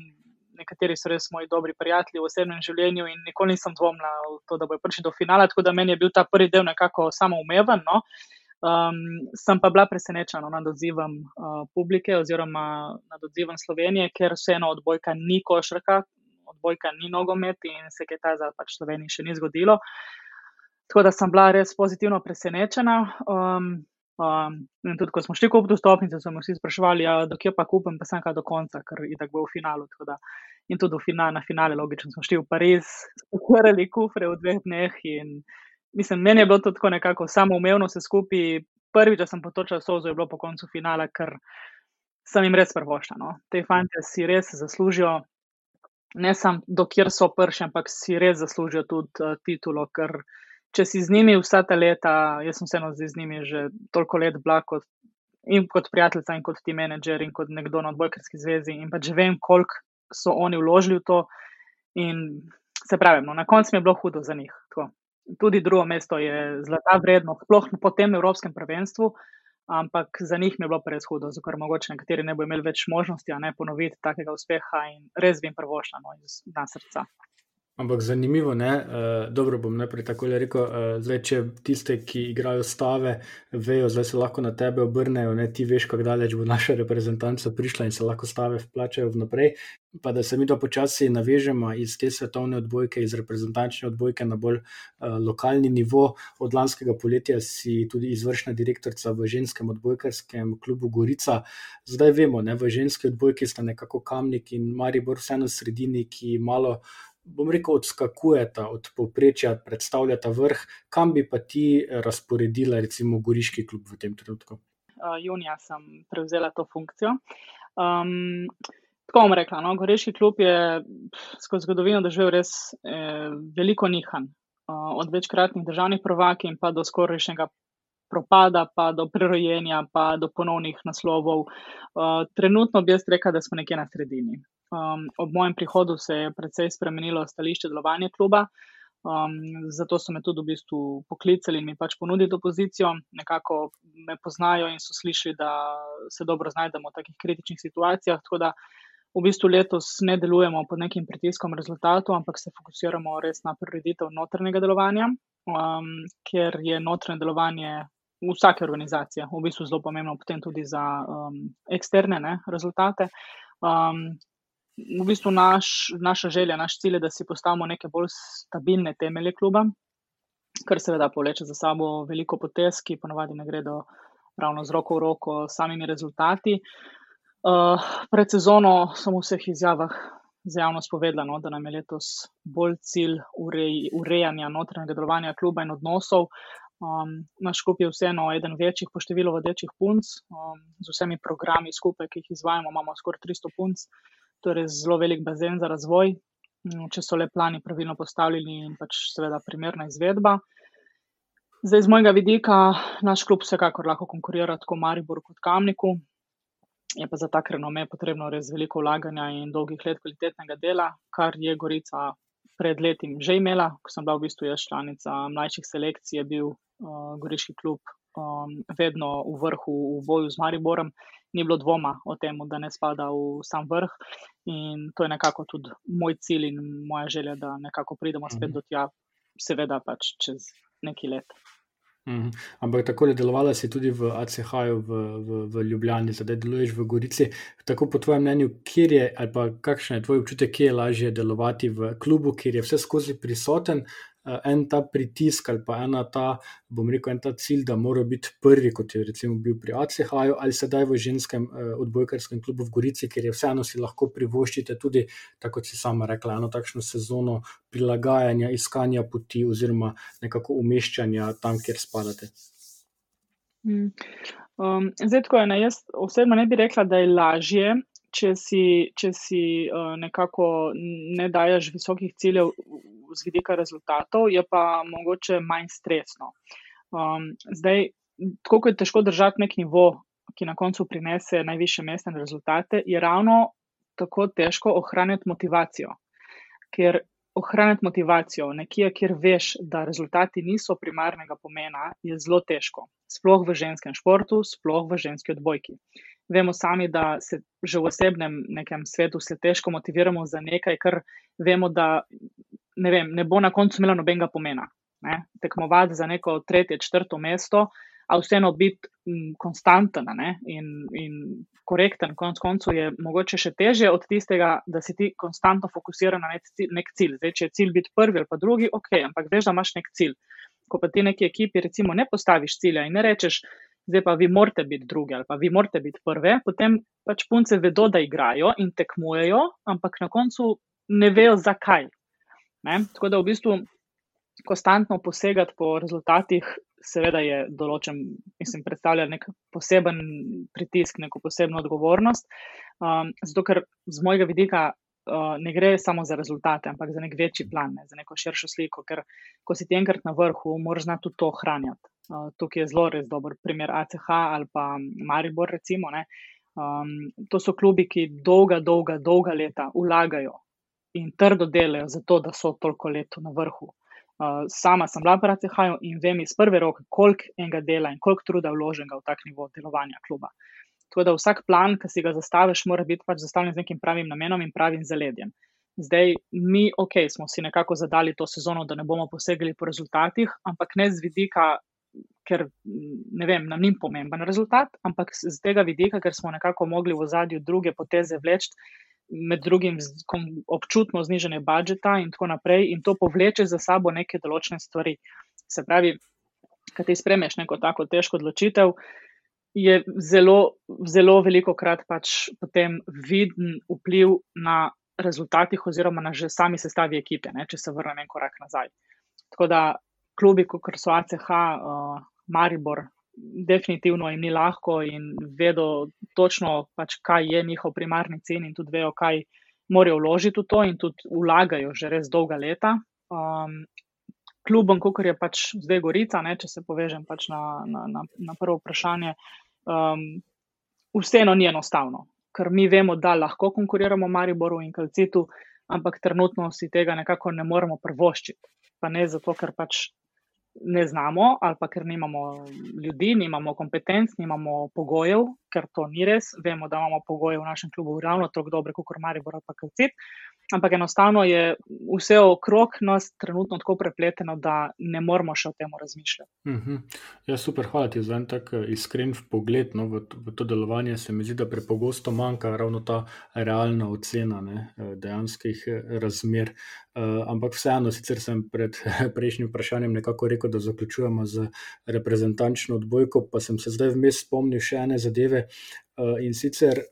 C: Nekateri so res moji dobri prijatelji v osebnem življenju in nikoli nisem dvomila v to, da bo prišel do finala. Tako da meni je bil ta prvi del nekako samoumeven. No. Um, sem pa bila presenečena no, nad odzivom uh, publike oziroma nad odzivom Slovenije, ker vseeno odbojka ni košarka, odbojka ni nogomet in se kaj ta za pač Sloveniji še ni zgodilo. Tako da sem bila res pozitivno presenečena. Um, um, tudi, ko smo šli kupiti stopnice, so me vsi spraševali, ja, dokje pa kupim, pa sem kaj do konca, ker je tako v finalu. Da, in tudi finale, na finale, logično, smo šli v Pariz, [laughs] ukvarjali kufre v dveh dneh. In, mislim, meni je bilo to tako nekako samoumevno vse skupaj. Prvič, da sem potočila sozo, je bilo po koncu finala, ker sem jim res prvošla. No. Te fante si res zaslužijo. Ne samo, dokler so prši, ampak si res zaslužijo tudi uh, titulo, ker uh, če si z njimi vsa ta leta, jaz sem vseeno z njimi že toliko let bila kot, in kot prijateljica, in kot ti menedžer, in kot nekdo na odbojkarski zvezi, in pač vem, koliko so oni vložili v to. In se pravi, no, na koncu mi je bilo hudo za njih. Tako. Tudi drugo mesto je zlata vredno, sploh po tem Evropskem prvenstvu. Ampak za njih mi je bilo res hudo, zato ker mogoče nekateri ne bo imeli več možnosti, a ne ponoviti takega uspeha in res bi jim prvošla no, iz srca.
B: Ampak zanimivo, ne? Uh, dobro bom najprej tako rekel. Uh, zdaj, če tiste, ki igrajo stave, vejo, da se lahko na tebe obrnejo, ne? ti veš, kako daleč bo naša reprezentanca prišla in se lahko stave vplačajo vnaprej. Pa da se mi to počasi navežemo iz te svetovne odbojke, iz reprezentančne odbojke na bolj uh, lokalni nivo. Od lanskega poletja si tudi izvršna direktorica v ženskem odbojkarskem klubu Gorica. Zdaj vemo, da v ženski odbojki sta nekako kamnik in Maribor, vseeno sredini, ki malo bom rekel, odskakujeta od povprečja, predstavljata vrh, kam bi pa ti razporedila, recimo, Goriški klub v tem trenutku?
C: Uh, junija sem prevzela to funkcijo. Um, tako bom rekla, no, Goriški klub je skozi zgodovino doživel res eh, veliko nihanj, uh, od večkratnih državnih prvakov in pa do skorajšnjega. Propada, pa do prerojenja, pa do ponovnih naslovov. Uh, trenutno bi jaz rekel, da smo nekje na sredini. Um, ob mojem prihodu se je precej spremenilo stališče delovanja kluba, um, zato so me tudi v bistvu poklicali in mi pač ponudili to pozicijo. Nekako me poznajo in so slišali, da se dobro znajdemo v takih kritičnih situacijah. Tako da v bistvu letos ne delujemo pod nekim pritiskom rezultatov, ampak se fokusiramo res na prireditev notrnega delovanja, um, ker je notranje delovanje. Vsake organizacije, v bistvu zelo pomembno, potem tudi za um, eksterne ne, rezultate. Um, v bistvu naš, naša želja, naš cilj je, da si postavimo neke bolj stabilne temelje kluba, kar seveda povleče za sabo veliko potez, ki ponovadi ne gredo ravno z roko v roko s samimi rezultati. Uh, pred sezono sem v vseh izjavah za javnost povedala, no, da nam je letos bolj cilj urej, urejanja notranjega delovanja kluba in odnosov. Um, naš klub je vseeno eden večjih po številu vodečih punc, um, z vsemi programi skupaj, ki jih izvajamo, imamo skoraj 300 punc. to res zelo velik bazen za razvoj, mm, če so le plani pravilno postavljeni in pač seveda primerna izvedba. Zdaj, z mojega vidika, naš klub vsekakor lahko konkurira tako Mariboru kot Kamniku. Je pa za ta renome potrebno res veliko vlaganja in dolgih let kvalitetnega dela, kar je Gorica pred leti že imela. Ko sem bila v bistvu jaz članica mlajših selekcij, je bil uh, Goriški klub um, vedno v vrhu v boju z Mariborem. Ni bilo dvoma o tem, da ne spada v sam vrh. In to je nekako tudi moj cilj in moja želja, da nekako pridemo spet mhm. do tja, seveda pač čez neki let.
B: Mhm. Ampak tako je delovala si tudi v ACH-ju v, v, v Ljubljani, zdaj deluješ v Gorici. Tako po tvojem mnenju, kje je ali kakšen je tvoj občutek, kje je lažje delovati v klubu, kjer je vse skozi prisoten, en ta pritisk ali pa ena ta, bom rekel, en ta cilj, da mora biti prvi, kot je recimo bil pri ACH-ju ali sedaj v ženskem eh, odbojkarskem klubu v Gorici, ker je vseeno si lahko privoščite tudi, tako kot si sama rekla, eno takšno sezono prilagajanja, iskanja poti oziroma nekako umeščanja tam, kjer spadate.
C: Hmm. Um, zdaj, tako je. Ne, jaz osebno ne bi rekla, da je lažje, če si, če si uh, nekako ne daješ visokih ciljev z vidika rezultatov, je pa mogoče manj stresno. Um, zdaj, kot je težko držati nek nivo, ki na koncu prinese najviše mestne rezultate, je ravno tako težko ohraniti motivacijo. Ker ohraniti motivacijo nekje, kjer veš, da rezultati niso primarnega pomena, je zelo težko. Sploh v ženskem športu, sploh v ženski odbojki vemo sami, da se že v osebnem nekem svetu se težko motiviramo za nekaj, kar vemo, da ne, vem, ne bo na koncu imelo nobenega pomena. Ne? Tekmovati za neko tretje, četrto mesto, a vseeno biti konstanten in, in korekten, konc koncev je mogoče še teže od tistega, da si ti konstantno fokusiran na nek cilj. Zdaj, če je cilj biti prvi ali pa drugi, ok, ampak veš, da imaš nek cilj. Ko pa ti neki ekipi, recimo, ne postaviš cilja in ne rečeš, zdaj pa vi morate biti druge ali pa vi morate biti prve, potem pač punce vedo, da igrajo in tekmujejo, ampak na koncu ne vejo, zakaj. Ne? Tako da v bistvu konstantno posegati po rezultatih, seveda je določen, mislim, predstavlja nek poseben pritisk, neko posebno odgovornost. Um, zato, ker z mojega vidika uh, ne gre samo za rezultate, ampak za nek večji plan, ne? za neko širšo sliko, ker ko si ti enkrat na vrhu, moraš znati tudi to ohranjati. Uh, tukaj je zelo res dober primer ACH ali pa Maribor, recimo. Um, to so klubi, ki dolga, dolga, dolga leta vlagajo in trdo delajo za to, da so toliko let na vrhu. Uh, sama sem bila pri ACH in vem iz prve roke, koliko enega dela in koliko truda vloženega v tak nivo delovanja kluba. Tako da vsak plan, ki si ga zastaviš, mora biti pač zastavljen z nekim pravim namenom in pravim zaledjem. Zdaj, mi, ok, smo si nekako zadali to sezono, da ne bomo posegli po rezultatih, ampak ne z vidika ker ne vem, nam ni pomemben rezultat, ampak z tega vidika, ker smo nekako mogli v zadju druge poteze vleči, med drugim občutno znižanje budžeta in tako naprej, in to povleče za sabo neke določene stvari. Se pravi, kad ti spremeš neko tako težko odločitev, je zelo, zelo veliko krat pač potem viden vpliv na rezultatih oziroma na že sami sestavi ekipe, ne, če se vrnem en korak nazaj. Tako da klubi, kot so ACH, uh, Maribor, definitivno jim ni lahko in vedo točno, pač, kaj je njihov primarni cilj in tudi vejo, kaj morajo vložiti v to in tudi vlagajo že res dolga leta. Um, klubom, kot je pač zdaj Gorica, ne, če se povežem pač na, na, na, na prvo vprašanje, um, vseeno ni enostavno, ker mi vemo, da lahko konkuriramo Mariboru in Kalcitu, ampak trenutno si tega nekako ne moremo prvoščiti. Pa ne zato, ker pač ne znamo, ali pa ker nimamo ljudi, nimamo kompetenc, nimamo pogojev, ker to ni res. Vemo, da imamo pogoje v našem klubu ravno tako dobre, kot Maribor ali pa Kalcit. Ampak enostavno je vse okrog nas trenutno tako prepleteno, da ne moramo še o tem razmišljati.
B: Uh mhm. -huh. Ja, super, hvala ti za en tak eh, iskren pogled no, v, v to delovanje. Se mi zdi, da prepogosto manjka ravno ta realna ocena ne, eh, dejanskih eh, razmer. Uh, ampak vseeno, sicer sem pred [laughs] prejšnjim vprašanjem nekako rekel, da zaključujemo z reprezentančno odbojko, pa sem se zdaj vmes spomnil še ene zadeve. Uh, in sicer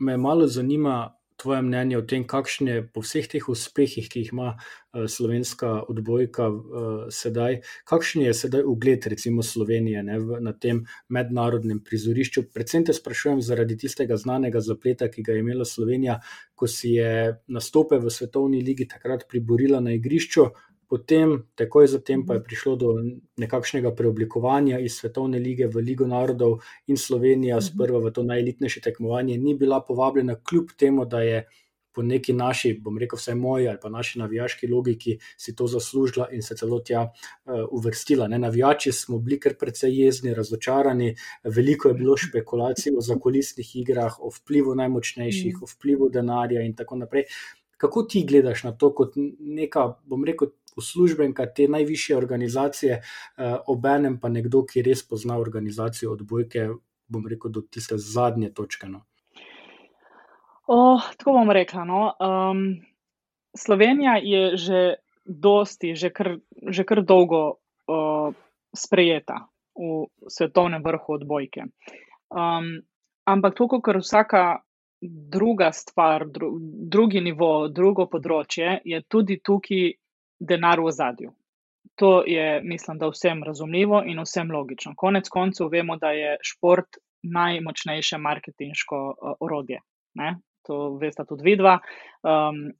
B: me malo zanima tvoje mnenje o tem, kakšne po vseh teh uspehih, ki jih ima uh, slovenska odbojka uh, sedaj, kakšen je sedaj ugled, recimo Slovenije ne, v, na tem mednarodnem prizorišču. Predvsem te sprašujem zaradi tistega znanega zapleta, ki ga je imela Slovenija, ko si je nastope v svetovni ligi takrat priborila na igrišču. Potem, takoj zatem, pa je prišlo do nekakšnega preoblikovanja iz Svetovne lige v Ligo narodov, in Slovenija, sprva v to najelitnejše tekmovanje, ni bila povabljena, kljub temu, da je po neki naši, bom rekel, vsaj moji ali pa naši navijaški logiki si to zaslužila in se celo tja uh, uvrstila. Ne, navijači smo bili kar precej jezni, razočarani, veliko je bilo špekulacij o zakulisnih igrah, o vplivu najmočnejših, o vplivu denarja in tako naprej. Kako ti gledaš na to, kot neka, bom rekel, uslužbenka te najvišje organizacije, uh, obenem pa nekdo, ki res pozna organizacijo odbojke, bom rekel, do tiste zadnje točke. No?
C: Oh, tako bom rekla. No. Um, Slovenija je že dosti, že kar, že kar dolgo uh, sprejeta v svetovnem vrhu odbojke. Um, ampak to, kar vsaka druga stvar, dru, drugi nivo, drugo področje, je tudi tukaj denar v zadju. To je, mislim, da vsem razumljivo in vsem logično. Konec koncev vemo, da je šport najmočnejše marketinško uh, orodje. Ne? To veste tudi vidva. Um,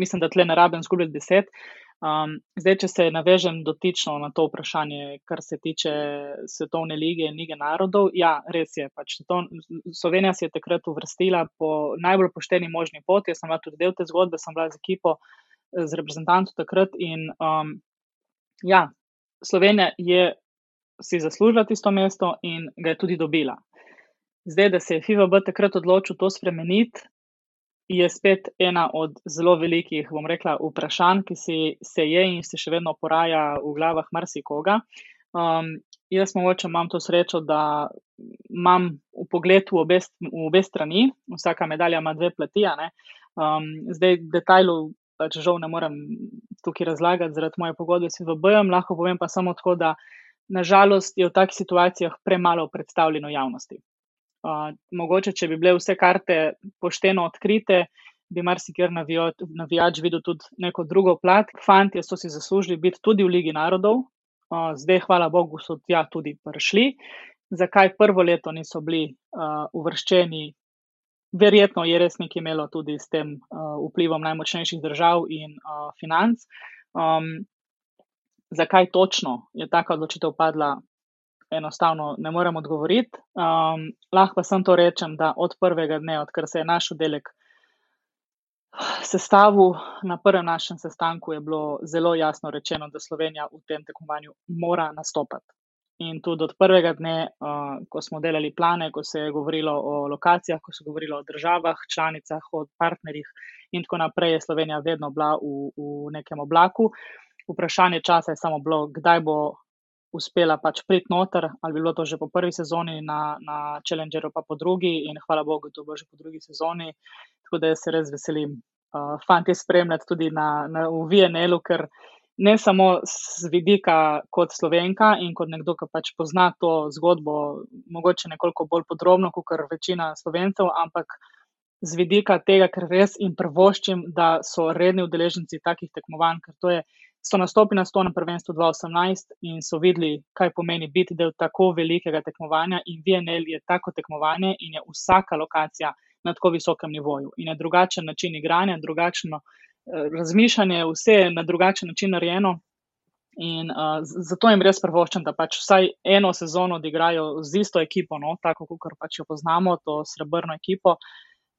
C: mislim, da tle ne rabim zgubiti deset. Um, zdaj, če se navežem dotično na to vprašanje, kar se tiče Svetovne lige in lige narodov, ja, res je. Pač to, Slovenija se je takrat uvrstila po najbolj pošteni možni poti. Jaz sem bila tudi del te zgodbe, sem bila z ekipo, z reprezentantom takrat. In um, ja, Slovenija je si zaslužila tisto mesto in ga je tudi dobila. Zdaj, da se je FIVB takrat odločil to spremeniti, je spet ena od zelo velikih, bom rekla, vprašanj, ki si, se je in se še vedno poraja v glavah marsikoga. Um, jaz mogoče imam to srečo, da imam v pogledu v obe, v obe strani, vsaka medalja ima dve plati. Um, zdaj, detajlov pač žal ne morem tukaj razlagati zaradi moje pogodbe s VB-jem, lahko povem pa samo tako, da nažalost je v takih situacijah premalo predstavljeno javnosti. Uh, mogoče, če bi bile vse karte pošteno odkrite, bi marsikjer navijač videl tudi neko drugo plat. Fantje so si zaslužili biti tudi v Ligi narodov, uh, zdaj, hvala Bogu, so tja tudi prišli. Zakaj prvo leto niso bili uh, uvrščeni? Verjetno je res nekaj imelo tudi s tem uh, vplivom najmočnejših držav in uh, financ. Um, zakaj točno je taka odločitev padla, enostavno ne morem odgovoriti. Um, lahko pa sem to rečem, da od prvega dne, odkar se je naš oddelek sestavil, na prvem našem sestanku je bilo zelo jasno rečeno, da Slovenija v tem tekmovanju mora nastopati. In tudi od prvega dne, uh, ko smo delali plane, ko se je govorilo o lokacijah, ko se je govorilo o državah, članicah, o partnerjih in tako naprej, je Slovenija vedno bila v, v nekem oblaku. Vprašanje časa je samo bilo, kdaj bo uspela pač priti noter, ali bi bilo to že po prvi sezoni na, na Challengeru, pa po drugi, in hvala Bogu, to bo že po drugi sezoni. Tako da se res veselim, uh, fanti, spremljati tudi na, na VNL-u, ker ne samo z vidika kot slovenka in kot nekdo, ki pač pozna to zgodbo, mogoče nekoliko bolj podrobno, kot večina slovencev, ampak. Z vidika tega, ker res jim prvoščim, da so redni udeleženci takih tekmovanj, ker to je so nastopili na stonem prvenstvu 2018 in so videli, kaj pomeni biti del tako velikega tekmovanja. In VNL je tako tekmovanje in je vsaka lokacija na tako visokem nivoju. In je drugačen način igranja, drugačno uh, razmišljanje, vse je na drugačen način narejeno. In uh, zato jim res prvoščam, da pač vsaj eno sezono odigrajo z isto ekipo, no, tako kot pač jo poznamo, to srebrno ekipo,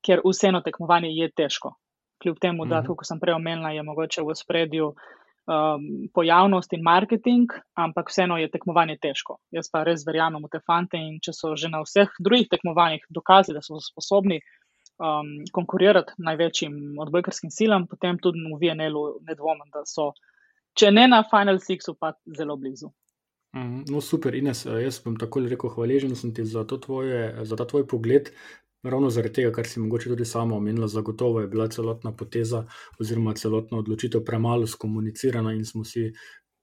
C: ker vseeno tekmovanje je težko. Kljub temu, da, mhm. kot sem prej omenila, je mogoče v spredju uh, um, pojavnost in marketing, ampak vseeno je tekmovanje težko. Jaz pa res verjamem v te fante in če so že na vseh drugih tekmovanjih dokazali, da so sposobni um, konkurirati največjim odbojkarskim silam, potem tudi v VNL-u ne dvomim, da so, če ne na Final Sixu, pa zelo blizu.
B: Mhm. No, super, Ines, jaz bom tako rekel, hvaležen sem ti za, tvoje, za ta tvoj pogled. Ravno zaradi tega, kar si mogoče tudi sama omenila, zagotovo je bila celotna poteza oziroma celotna odločitev premalo skomunicirana in smo si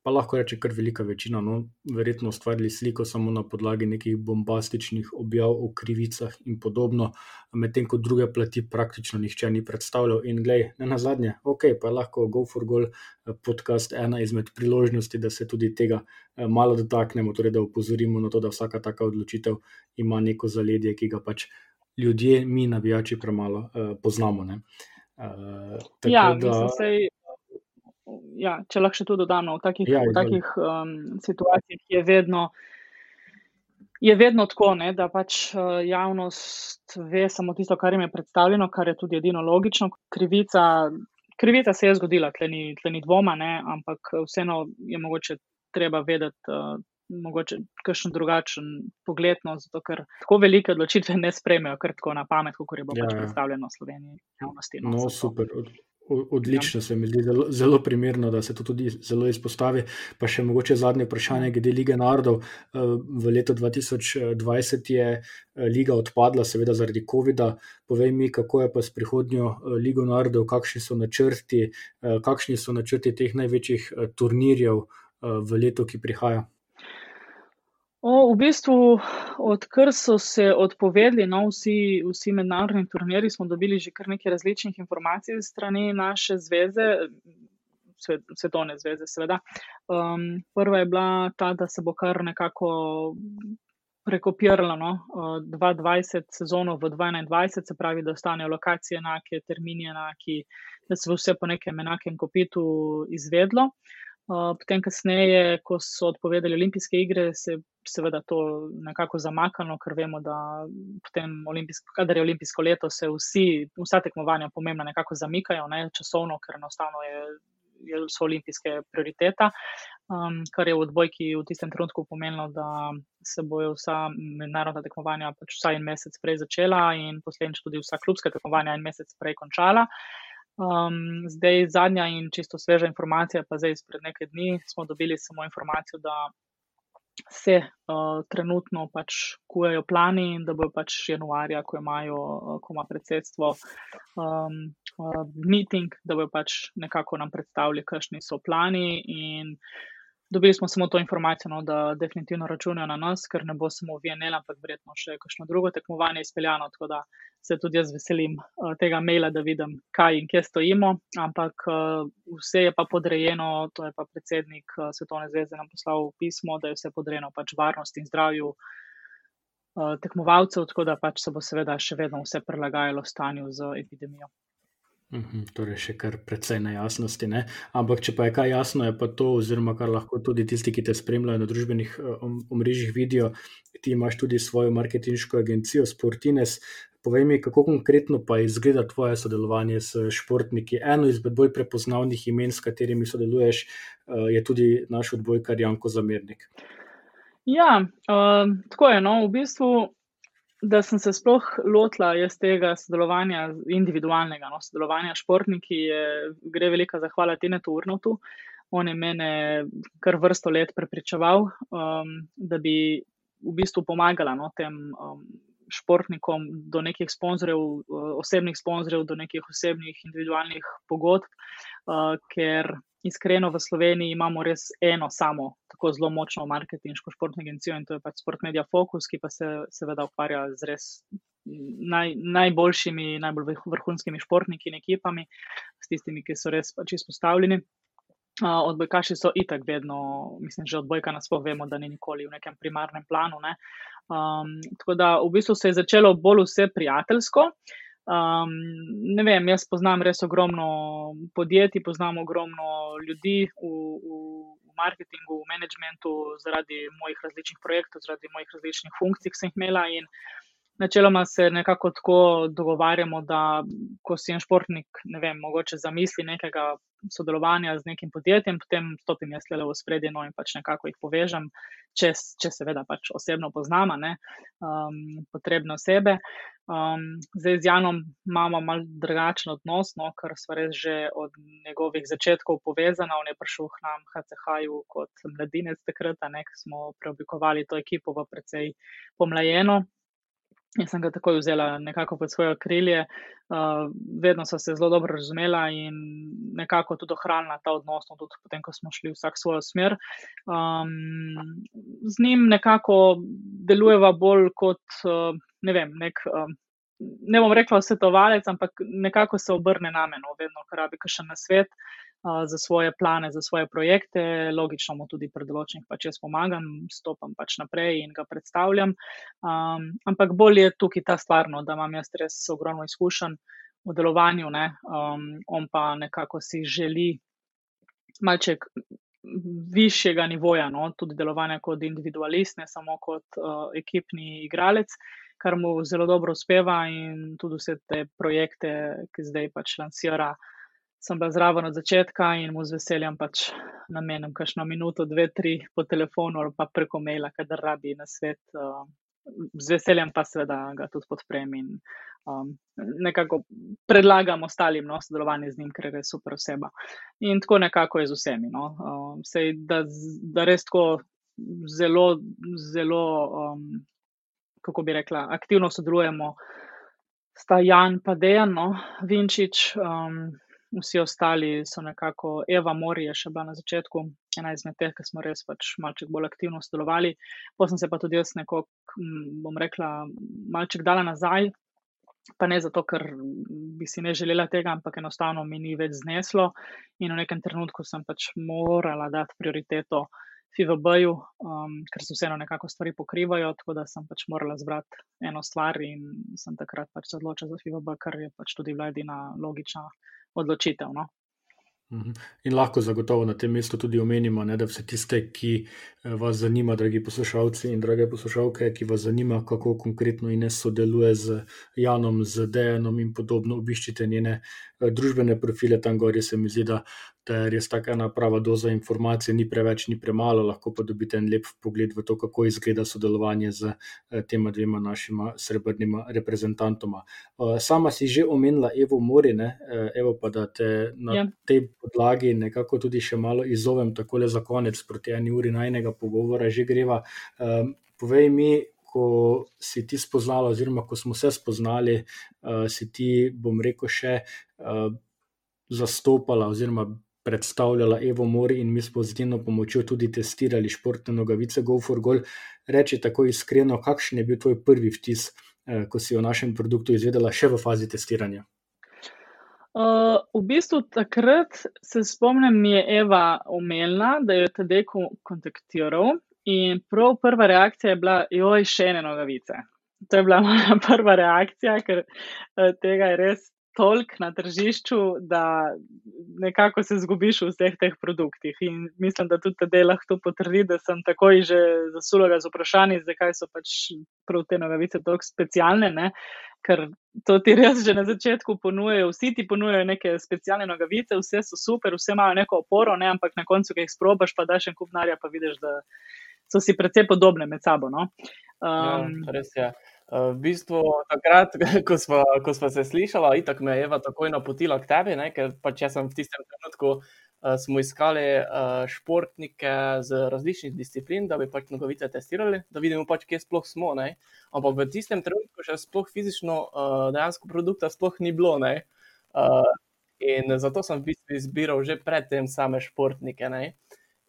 B: pa lahko reče kar velika večina, no, verjetno ustvarili sliko samo na podlagi nekih bombastičnih objav o krivicah in podobno, medtem ko druge plati praktično nihče ni predstavljal. In glej, ne na zadnje, ok, pa je lahko Go for Goal eh, podcast ena izmed priložnosti, da se tudi tega eh, malo dotaknemo, torej da upozorimo na to, da vsaka taka odločitev ima neko zaledje, ki ga pač ljudje, mi, navijači, premalo uh, poznamo. Uh,
C: ja, da... mislim, sej, ja, če lahko še to dodamo, v takih, ja, v takih um, situacijah je vedno. Je vedno tako, ne, da pač uh, javnost ve samo tisto, kar jim je predstavljeno, kar je tudi edino logično. Krivica, krivica se je zgodila, tle ni, tle ni dvoma, ne, ampak vseeno je mogoče treba vedeti, uh, mogoče kakšen drugačen pogled, no, zato ker tako velike odločitve ne sprejmejo kar tako na pamet, kot je bilo pač ja, pač predstavljeno v Sloveniji javnosti.
B: No, no super. Od, Odlično se mi zdi, zelo, zelo primerno, da se to tudi zelo izpostavi. Pa še mogoče zadnje vprašanje, glede lige narodov. Eh, v letu 2020 je eh, liga odpadla, seveda zaradi COVID-a. Povej mi, kako je pa s prihodnjo eh, ligo narodov, kakšni so načrti, kakšni so načrti teh največjih turnirjev v letu, ki prihaja.
C: O, v bistvu, odkar so se odpovedali no, vsi, vsi mednarodni turniri, smo dobili že kar nekaj različnih informacij strani naše zveze, svet, svetovne zveze, seveda. Um, prva je bila ta, da se bo kar nekako prekopiralo no, 2020 sezono v 2021, se pravi, da ostanejo lokacije enake, termini enaki, da se bo vse po nekem enakem kopitu izvedlo. Potem, kasneje, ko so odpovedali olimpijske igre, se je seveda to nekako zamaknilo, ker vemo, da potem, kadar je olimpijsko leto, se vsi, vsa tekmovanja pomembna nekako zamikajo, ne, časovno, ker enostavno je, je so olimpijske prioriteta, um, kar je v odbojki v tistem trenutku pomenilo, da se bojo vsa mednarodna tekmovanja pač vsaj en mesec prej začela in posledično tudi vsa klubska tekmovanja en mesec prej končala. Um, zdaj, zadnja in čisto sveža informacija, pa zdaj izpred nekaj dni smo dobili samo informacijo, da se uh, trenutno pač kujejo plani in da bojo pač januarja, ko imajo, uh, ko ima predsedstvo um, uh, meeting, da bojo pač nekako nam predstavili, kakšni so plani in Dobili smo samo to informacijo, no, da definitivno računajo na nas, ker ne bo samo VNL, ampak verjetno še kakšno drugo tekmovanje izpeljano. Tako da se tudi jaz veselim uh, tega maila, da vidim, kaj in kje stojimo. Ampak uh, vse je pa podrejeno, to je pa predsednik uh, Svetovne zveze nam poslal pismo, da je vse podrejeno pač varnosti in zdravju tekmovalcev, tako da pač se bo seveda še vedno vse prilagajalo stanju z epidemijo.
B: Mhm, torej, še kar precej nejasnosti. Ne? Ampak, če pa je kaj jasno, je pa to, oziroma kar lahko tudi tisti, ki te spremljajo na družbenih eh, omrežjih, vidijo, ti imaš tudi svojo marketinško agencijo Sportines. Povej mi, kako konkretno pa izgleda tvoje sodelovanje s športniki. Eno izmed bolj prepoznavnih imen, s katerimi sodeluješ, eh, je tudi naš odbojkar Janko Zamernik.
C: Ja, uh, tako je. No, v bistvu da sem se sploh lotila iz tega sodelovanja, individualnega no, sodelovanja s športniki, je, gre velika zahvala Tinetu Urnotu. On je mene kar vrsto let prepričeval, um, da bi v bistvu pomagala no, tem um, športnikom do nekih sponzorjev, uh, osebnih sponzorjev, do nekih osebnih individualnih pogodb, uh, ker iskreno v Sloveniji imamo res eno samo, tako zelo močno marketinško športno agencijo in to je pač Sport Media Focus, ki pa se seveda ukvarja z res naj, najboljšimi, najbolj vrhunskimi športniki in ekipami, s tistimi, ki so res pač izpostavljeni. Uh, odbojkaši so itak vedno, mislim, že odbojka nasploh vemo, da ni nikoli v nekem primarnem planu. Ne? Um, tako da v bistvu se je začelo bolj vse prijateljsko. Uh, Um, ne vem, jaz poznam res ogromno podjetij, poznam ogromno ljudi v, v, v marketingu, v managementu, zaradi mojih različnih projektov, zaradi mojih različnih funkcij, ki sem jih imela. In načeloma se nekako tako dogovarjamo, da ko si en športnik, ne vem, mogoče zamisli nekega sodelovanja z nekim podjetjem, potem stopim jaz le v spredje no in pač nekako jih povežem, če, če seveda pač osebno poznama, ne, um, potrebne osebe. Um, zdaj z Janom imamo mal drugačen odnos, no, ker smo res že od njegovih začetkov povezani. On je prišel k nam, HCH-ju, kot mladinec takrat, ne, ko smo preoblikovali to ekipo v precej pomlajeno. Jaz sem ga takoj vzela nekako pod svoje krilje, uh, vedno so se zelo dobro razumela in nekako tudi ohranila ta odnos, no, tudi potem, ko smo šli vsak svojo smer. Um, z njim nekako delujeva bolj kot, uh, ne vem, nek. Uh, Ne bom rekla svetovalec, ampak nekako se obrne na meno, vedno, ko rabi še na svet za svoje plane, za svoje projekte, logično mu tudi pri določenih pač jaz pomagam, stopam pač naprej in ga predstavljam. Um, ampak bolj je tukaj ta stvarno, da imam jaz res ogromno izkušenj v delovanju, um, on pa nekako si želi malček višjega nivoja, no? tudi delovanja kot individualist, ne samo kot uh, ekipni igralec. Kar mu zelo dobro uspeva, in tudi vse te projekte, ki zdaj pač lansira, uh, sem bila zraven od začetka in mu z veseljem pač namenim kakšno minuto, dve, tri po telefonu ali pa preko maila, kadar rabi na svet. Uh, z veseljem pa seveda ga tudi podprem in um, nekako predlagam ostalim no, sodelovanje z njim, ker je super oseba. In tako nekako je z vsemi. No. Um, sej, da, da res tako zelo, zelo, um, kako bi rekla, aktivno sodelujemo. Sta Jan pa Dejan, no, Vinčič, um, vsi ostali so nekako, Eva Mori je še bila na začetku, ena izmed teh, ki smo res pač malček bolj aktivno sodelovali. Potem se pa tudi jaz nekako, bom rekla, malček dala nazaj. Pa ne zato, ker bi si ne želela tega, ampak enostavno mi ni več zneslo, in v nekem trenutku sem pač morala dati prioriteto FIVB-ju, um, ker se vseeno nekako stvari pokrivajo, tako da sem pač morala zbrati eno stvar in sem takrat pač se odločila za FIVB, kar je pač tudi bila edina logična odločitev. No?
B: Mhm. In lahko zagotovo na tem mestu tudi omenimo, ne, da vse tiste, ki eh, vas zanima, dragi poslušalci in drage poslušalke, ki vas zanima, kako konkretno Ines sodeluje z Janom, z Dejanom in podobno, obiščite njene eh, družbene profile tam gor. Se mi zdi, da da je res tako ena prava doza informacije, ni preveč, ni premalo, lahko pa dobite en lep pogled v to, kako izgleda sodelovanje z eh, tema dvema našima srebrnima reprezentantoma. Eh, sama si že omenila Evo Morine, eh, evo pa da te na ja. tej podlagi nekako tudi še malo izzovem, tako le za konec, proti eni uri najnega pogovora že greva. Povej mi, ko si ti spoznala, oziroma ko smo se spoznali, si ti, bom rekel, še zastopala, oziroma predstavljala Evo Mori in mi smo z njeno pomočjo tudi testirali športne nogavice Go for Goal. Reči tako iskreno, kakšen je bil tvoj prvi vtis, eh, ko si o našem produktu izvedela še v fazi testiranja?
C: Uh, v bistvu takrat se spomnim, mi je Eva omenila, da jo je tedaj kontaktiral in prav prva reakcija je bila, joj, še ene nogavice. To je bila [laughs] moja prva reakcija, ker uh, tega je res toliko na tržišču, da nekako se zgubiš v vseh teh produktih. In mislim, da tudi te lahko potrdi, da sem takoj že zasula z vprašanji, zakaj so pač prav te nogavice tako specialne. Ne? Ker to ti res že na začetku ponujejo, vsi ti ponujejo neke specialne nogavice, vse so super, vse imajo neko oporo, ne? ampak na koncu, ki jih sprobaš, pa daš en kup narja, pa vidiš, da so si precej podobne med sabo. No?
D: Um, ja, res je. Uh, v bistvu, takrat, [laughs] ko smo, ko smo se slišali, tako me je Eva takoj napotila k tebi, ne, ker pač jaz sem v tistem trenutku uh, smo iskali uh, športnike z različnih disciplin, da bi pač nogavice testirali, da vidimo pač, kje sploh smo. Ne. Ampak v tistem trenutku še sploh fizično uh, dejansko produkta sploh ni bilo. Uh, in zato sem v bistvu izbiral že predtem same športnike. Ne.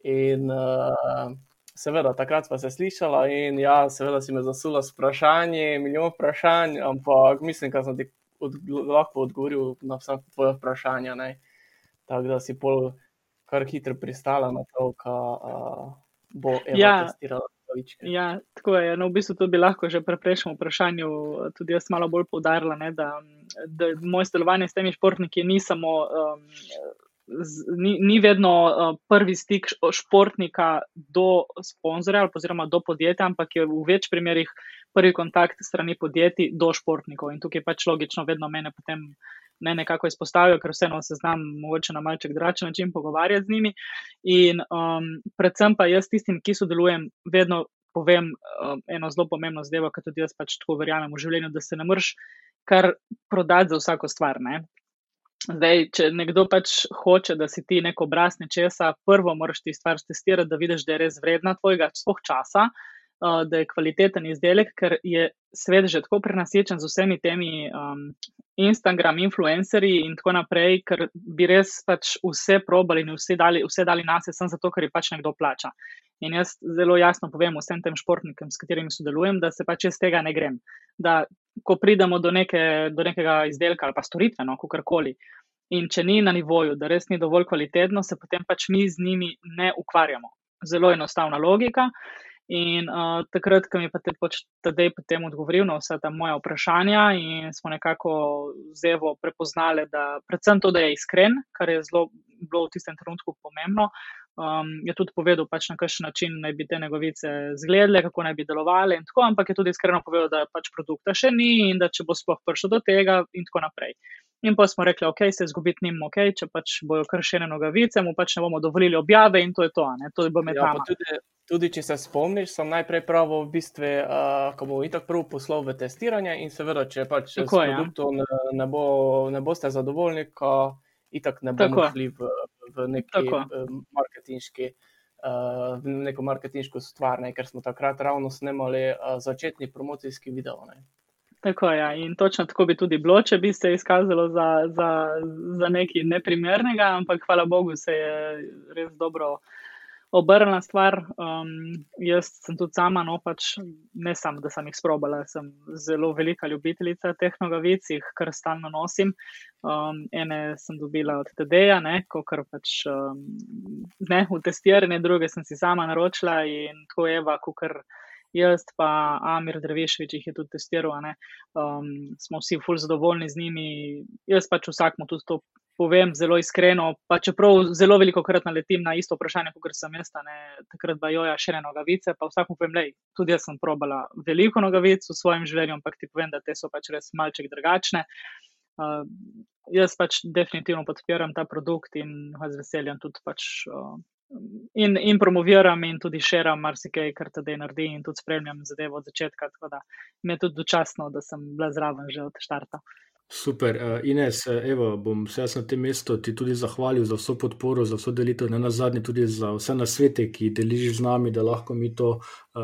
D: In uh, seveda, takrat smo se slišali in ja, seveda si me zasula s vprašanji, milijon vprašanj, ampak mislim, da sem ti od, lahko odgovoril na vsa tvoje vprašanja. Ne? Tako da si pol kar hitro pristala na to, da uh, bo Eva ja. testirala.
C: Ja, tako je. No, v bistvu to bi lahko že pri prejšnjem vprašanju tudi jaz malo bolj poudarila, ne, da, da moje sodelovanje s temi športniki ni samo um, ni, ni vedno uh, prvi stik športnika do sponzorja oziroma do podjetja, ampak je v več primerih prvi kontakt strani podjetij do športnikov. In tukaj je pač logično, vedno mene potem ne nekako izpostavijo, ker vseeno se znam mogoče na malček drugačen način pogovarjati z njimi. In um, predvsem pa jaz tistim, ki sodelujem, vedno povem um, eno zelo pomembno zadevo, ker tudi jaz pač tako verjamem v življenju, da se ne moreš kar prodati za vsako stvar. Ne? Zdaj, če nekdo pač hoče, da si ti neko obraz nečesa, prvo moraš ti stvar testirati, da vidiš, da je res vredna tvojega spoh časa, uh, da je kvaliteten izdelek, ker je svet že tako prenasičen z vsemi temi um, Instagram influencerji in tako naprej, ker bi res pač vse probali in vse dali, vse dali nas, samo zato, ker je pač nekdo plača. In jaz zelo jasno povem vsem tem športnikom, s katerimi sodelujem, da se pač iz tega ne grem. Da, ko pridemo do, neke, do nekega izdelka ali pa storitve, no, kakorkoli, in če ni na nivoju, da res ni dovolj kvalitetno, se potem pač mi z njimi ne ukvarjamo. Zelo enostavna logika. In uh, takrat, ko mi je pač tedej potem odgovoril na vse ta moja vprašanja, in smo nekako zevo prepoznali, da predvsem to, da je iskren, kar je zelo bilo v tistem trenutku pomembno. Um, je tudi povedal, pač na kakšen način naj bi te novice izgledale, kako naj bi delovale, in tako, ampak je tudi iskreno povedal, da pač produkta še ni in da če bo sploh prišel do tega, in tako naprej. In pa smo rekli, ok, se izgubiti njim, ok, če pač bojo kršene nogavice, mu pač ne bomo dovolili objave in to je to. to
D: ja, tudi, tudi če se spomniš, sem najprej pravo v bistvu, uh, ko bomo itak prvo poslal v testiranje in seveda, če pač s ja. produktom ja. ne, ne, bo, ne boste zadovoljni, ko itak ne bomo šli v, v neki marketinški. Uh, v neko marketinško stvar, ne, ker smo takrat ravno snemali uh, začetni promocijski video. Ne.
C: Tako je. Ja. In točno tako bi tudi bilo, če bi se izkazalo za, za, za nekaj neprimernega, ampak hvala Bogu se je res dobro obrnila stvar. Um, jaz sem tudi sama, no pač ne samo, da sem jih sprobala, sem zelo velika ljubiteljica teh nogavic, jih kar stalno nosim. Um, ene sem dobila od TD-ja, ko kar pač um, ne v testiranje, druge sem si sama naročila in tako Eva, ko kar jaz pa Amir Dreveševič jih je tudi testiral, um, smo vsi ful zadovoljni z njimi. Jaz pač vsakmu tudi to povem zelo iskreno, pa čeprav zelo veliko krat naletim na isto vprašanje, kot sem jaz, ne, takrat pa joja še ne nogavice, pa vsakmu povem, lej, tudi jaz sem probala veliko nogavic v svojem življenju, ampak ti povem, da te so pač res malček drugačne. Uh, jaz pač definitivno podpiram ta produkt in ga z veseljem tudi pač, uh, in, in promoviram, in tudi širim marsikaj, kar te naredi, in tudi spremljam zadevo od začetka. Tako da mi je tudi dočasno, da sem bila zraven že od začetka.
B: Super, uh, Ines, eh, evo, bom se jaz na tem mestu ti tudi zahvalil za vso podporo, za vso delitev, ne na zadnje tudi za vse na svete, ki deliš z nami, da lahko mi to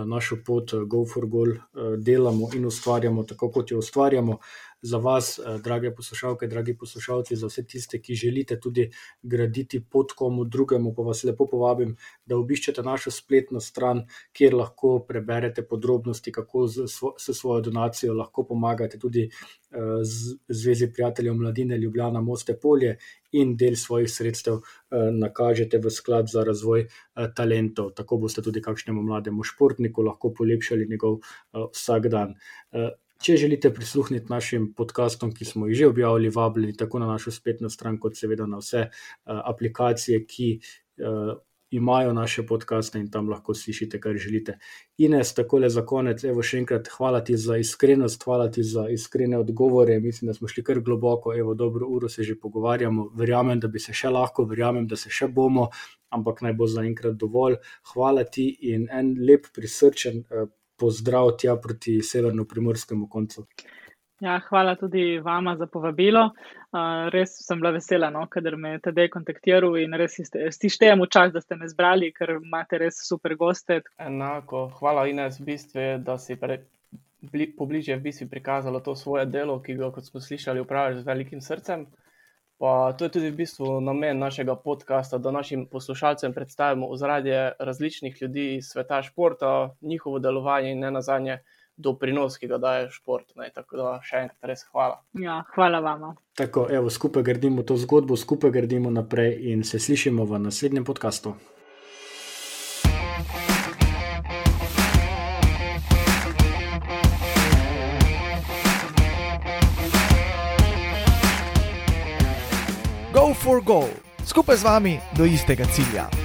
B: našo pot, uh, Go for Goal, uh, delamo in ustvarjamo tako, kot jo ustvarjamo. Za vas, eh, drage poslušalke, dragi poslušalci, za vse tiste, ki želite tudi graditi pot komu drugemu, pa vas lepo povabim, da obiščete našo spletno stran, kjer lahko preberete podrobnosti, kako s svojo donacijo lahko pomagate tudi eh, Zvezi prijateljev mladine Ljubljana Moste Polje in del svojih sredstev eh, nakažete v sklad za razvoj talentov. Tako boste tudi kakšnemu mlademu športniku lahko polepšali njegov vsak dan. Če želite prisluhniti našim podkastom, ki smo jih že objavili, vabljeni tako na našo spletno stran, kot seveda na vse aplikacije, ki imajo naše podkaste in tam lahko slišite, kar želite. Ines, tako le za konec, evo še enkrat hvala ti za iskrenost, hvala ti za iskrene odgovore. Mislim, da smo šli kar globoko, evo, dobro uro se že pogovarjamo. Verjamem, da bi se še lahko, verjamem, da se še bomo, ampak naj bo zaenkrat dovolj. Hvala ti in en lep, prisrčen. Uh, pozdrav tja proti severno-primorskemu koncu.
C: Ja, hvala tudi vama za povabilo. Uh, res sem bila vesela, no, ker me je tedaj kontaktiral in res si štejem v čas, da ste me zbrali, ker imate res super goste.
D: Enako, hvala Ines, v bistvu, da si pre, bli, pobliže v bistvu prikazala to svoje delo, ki ga, kot smo slišali, upravljaš z velikim srcem. Pa to je tudi v bistvu namen našega podcasta, da našim poslušalcem predstavimo ozadje različnih ljudi iz sveta športa, njihovo delovanje in ne nazadnje doprinos, ki ga daje šport. Ne, tako da še enkrat res hvala.
C: Ja, hvala vam.
B: Tako, evo, skupaj gradimo to zgodbo, skupaj gradimo naprej in se slišimo v naslednjem podkastu.
A: for Goal, skupaj z vami do istega cilja.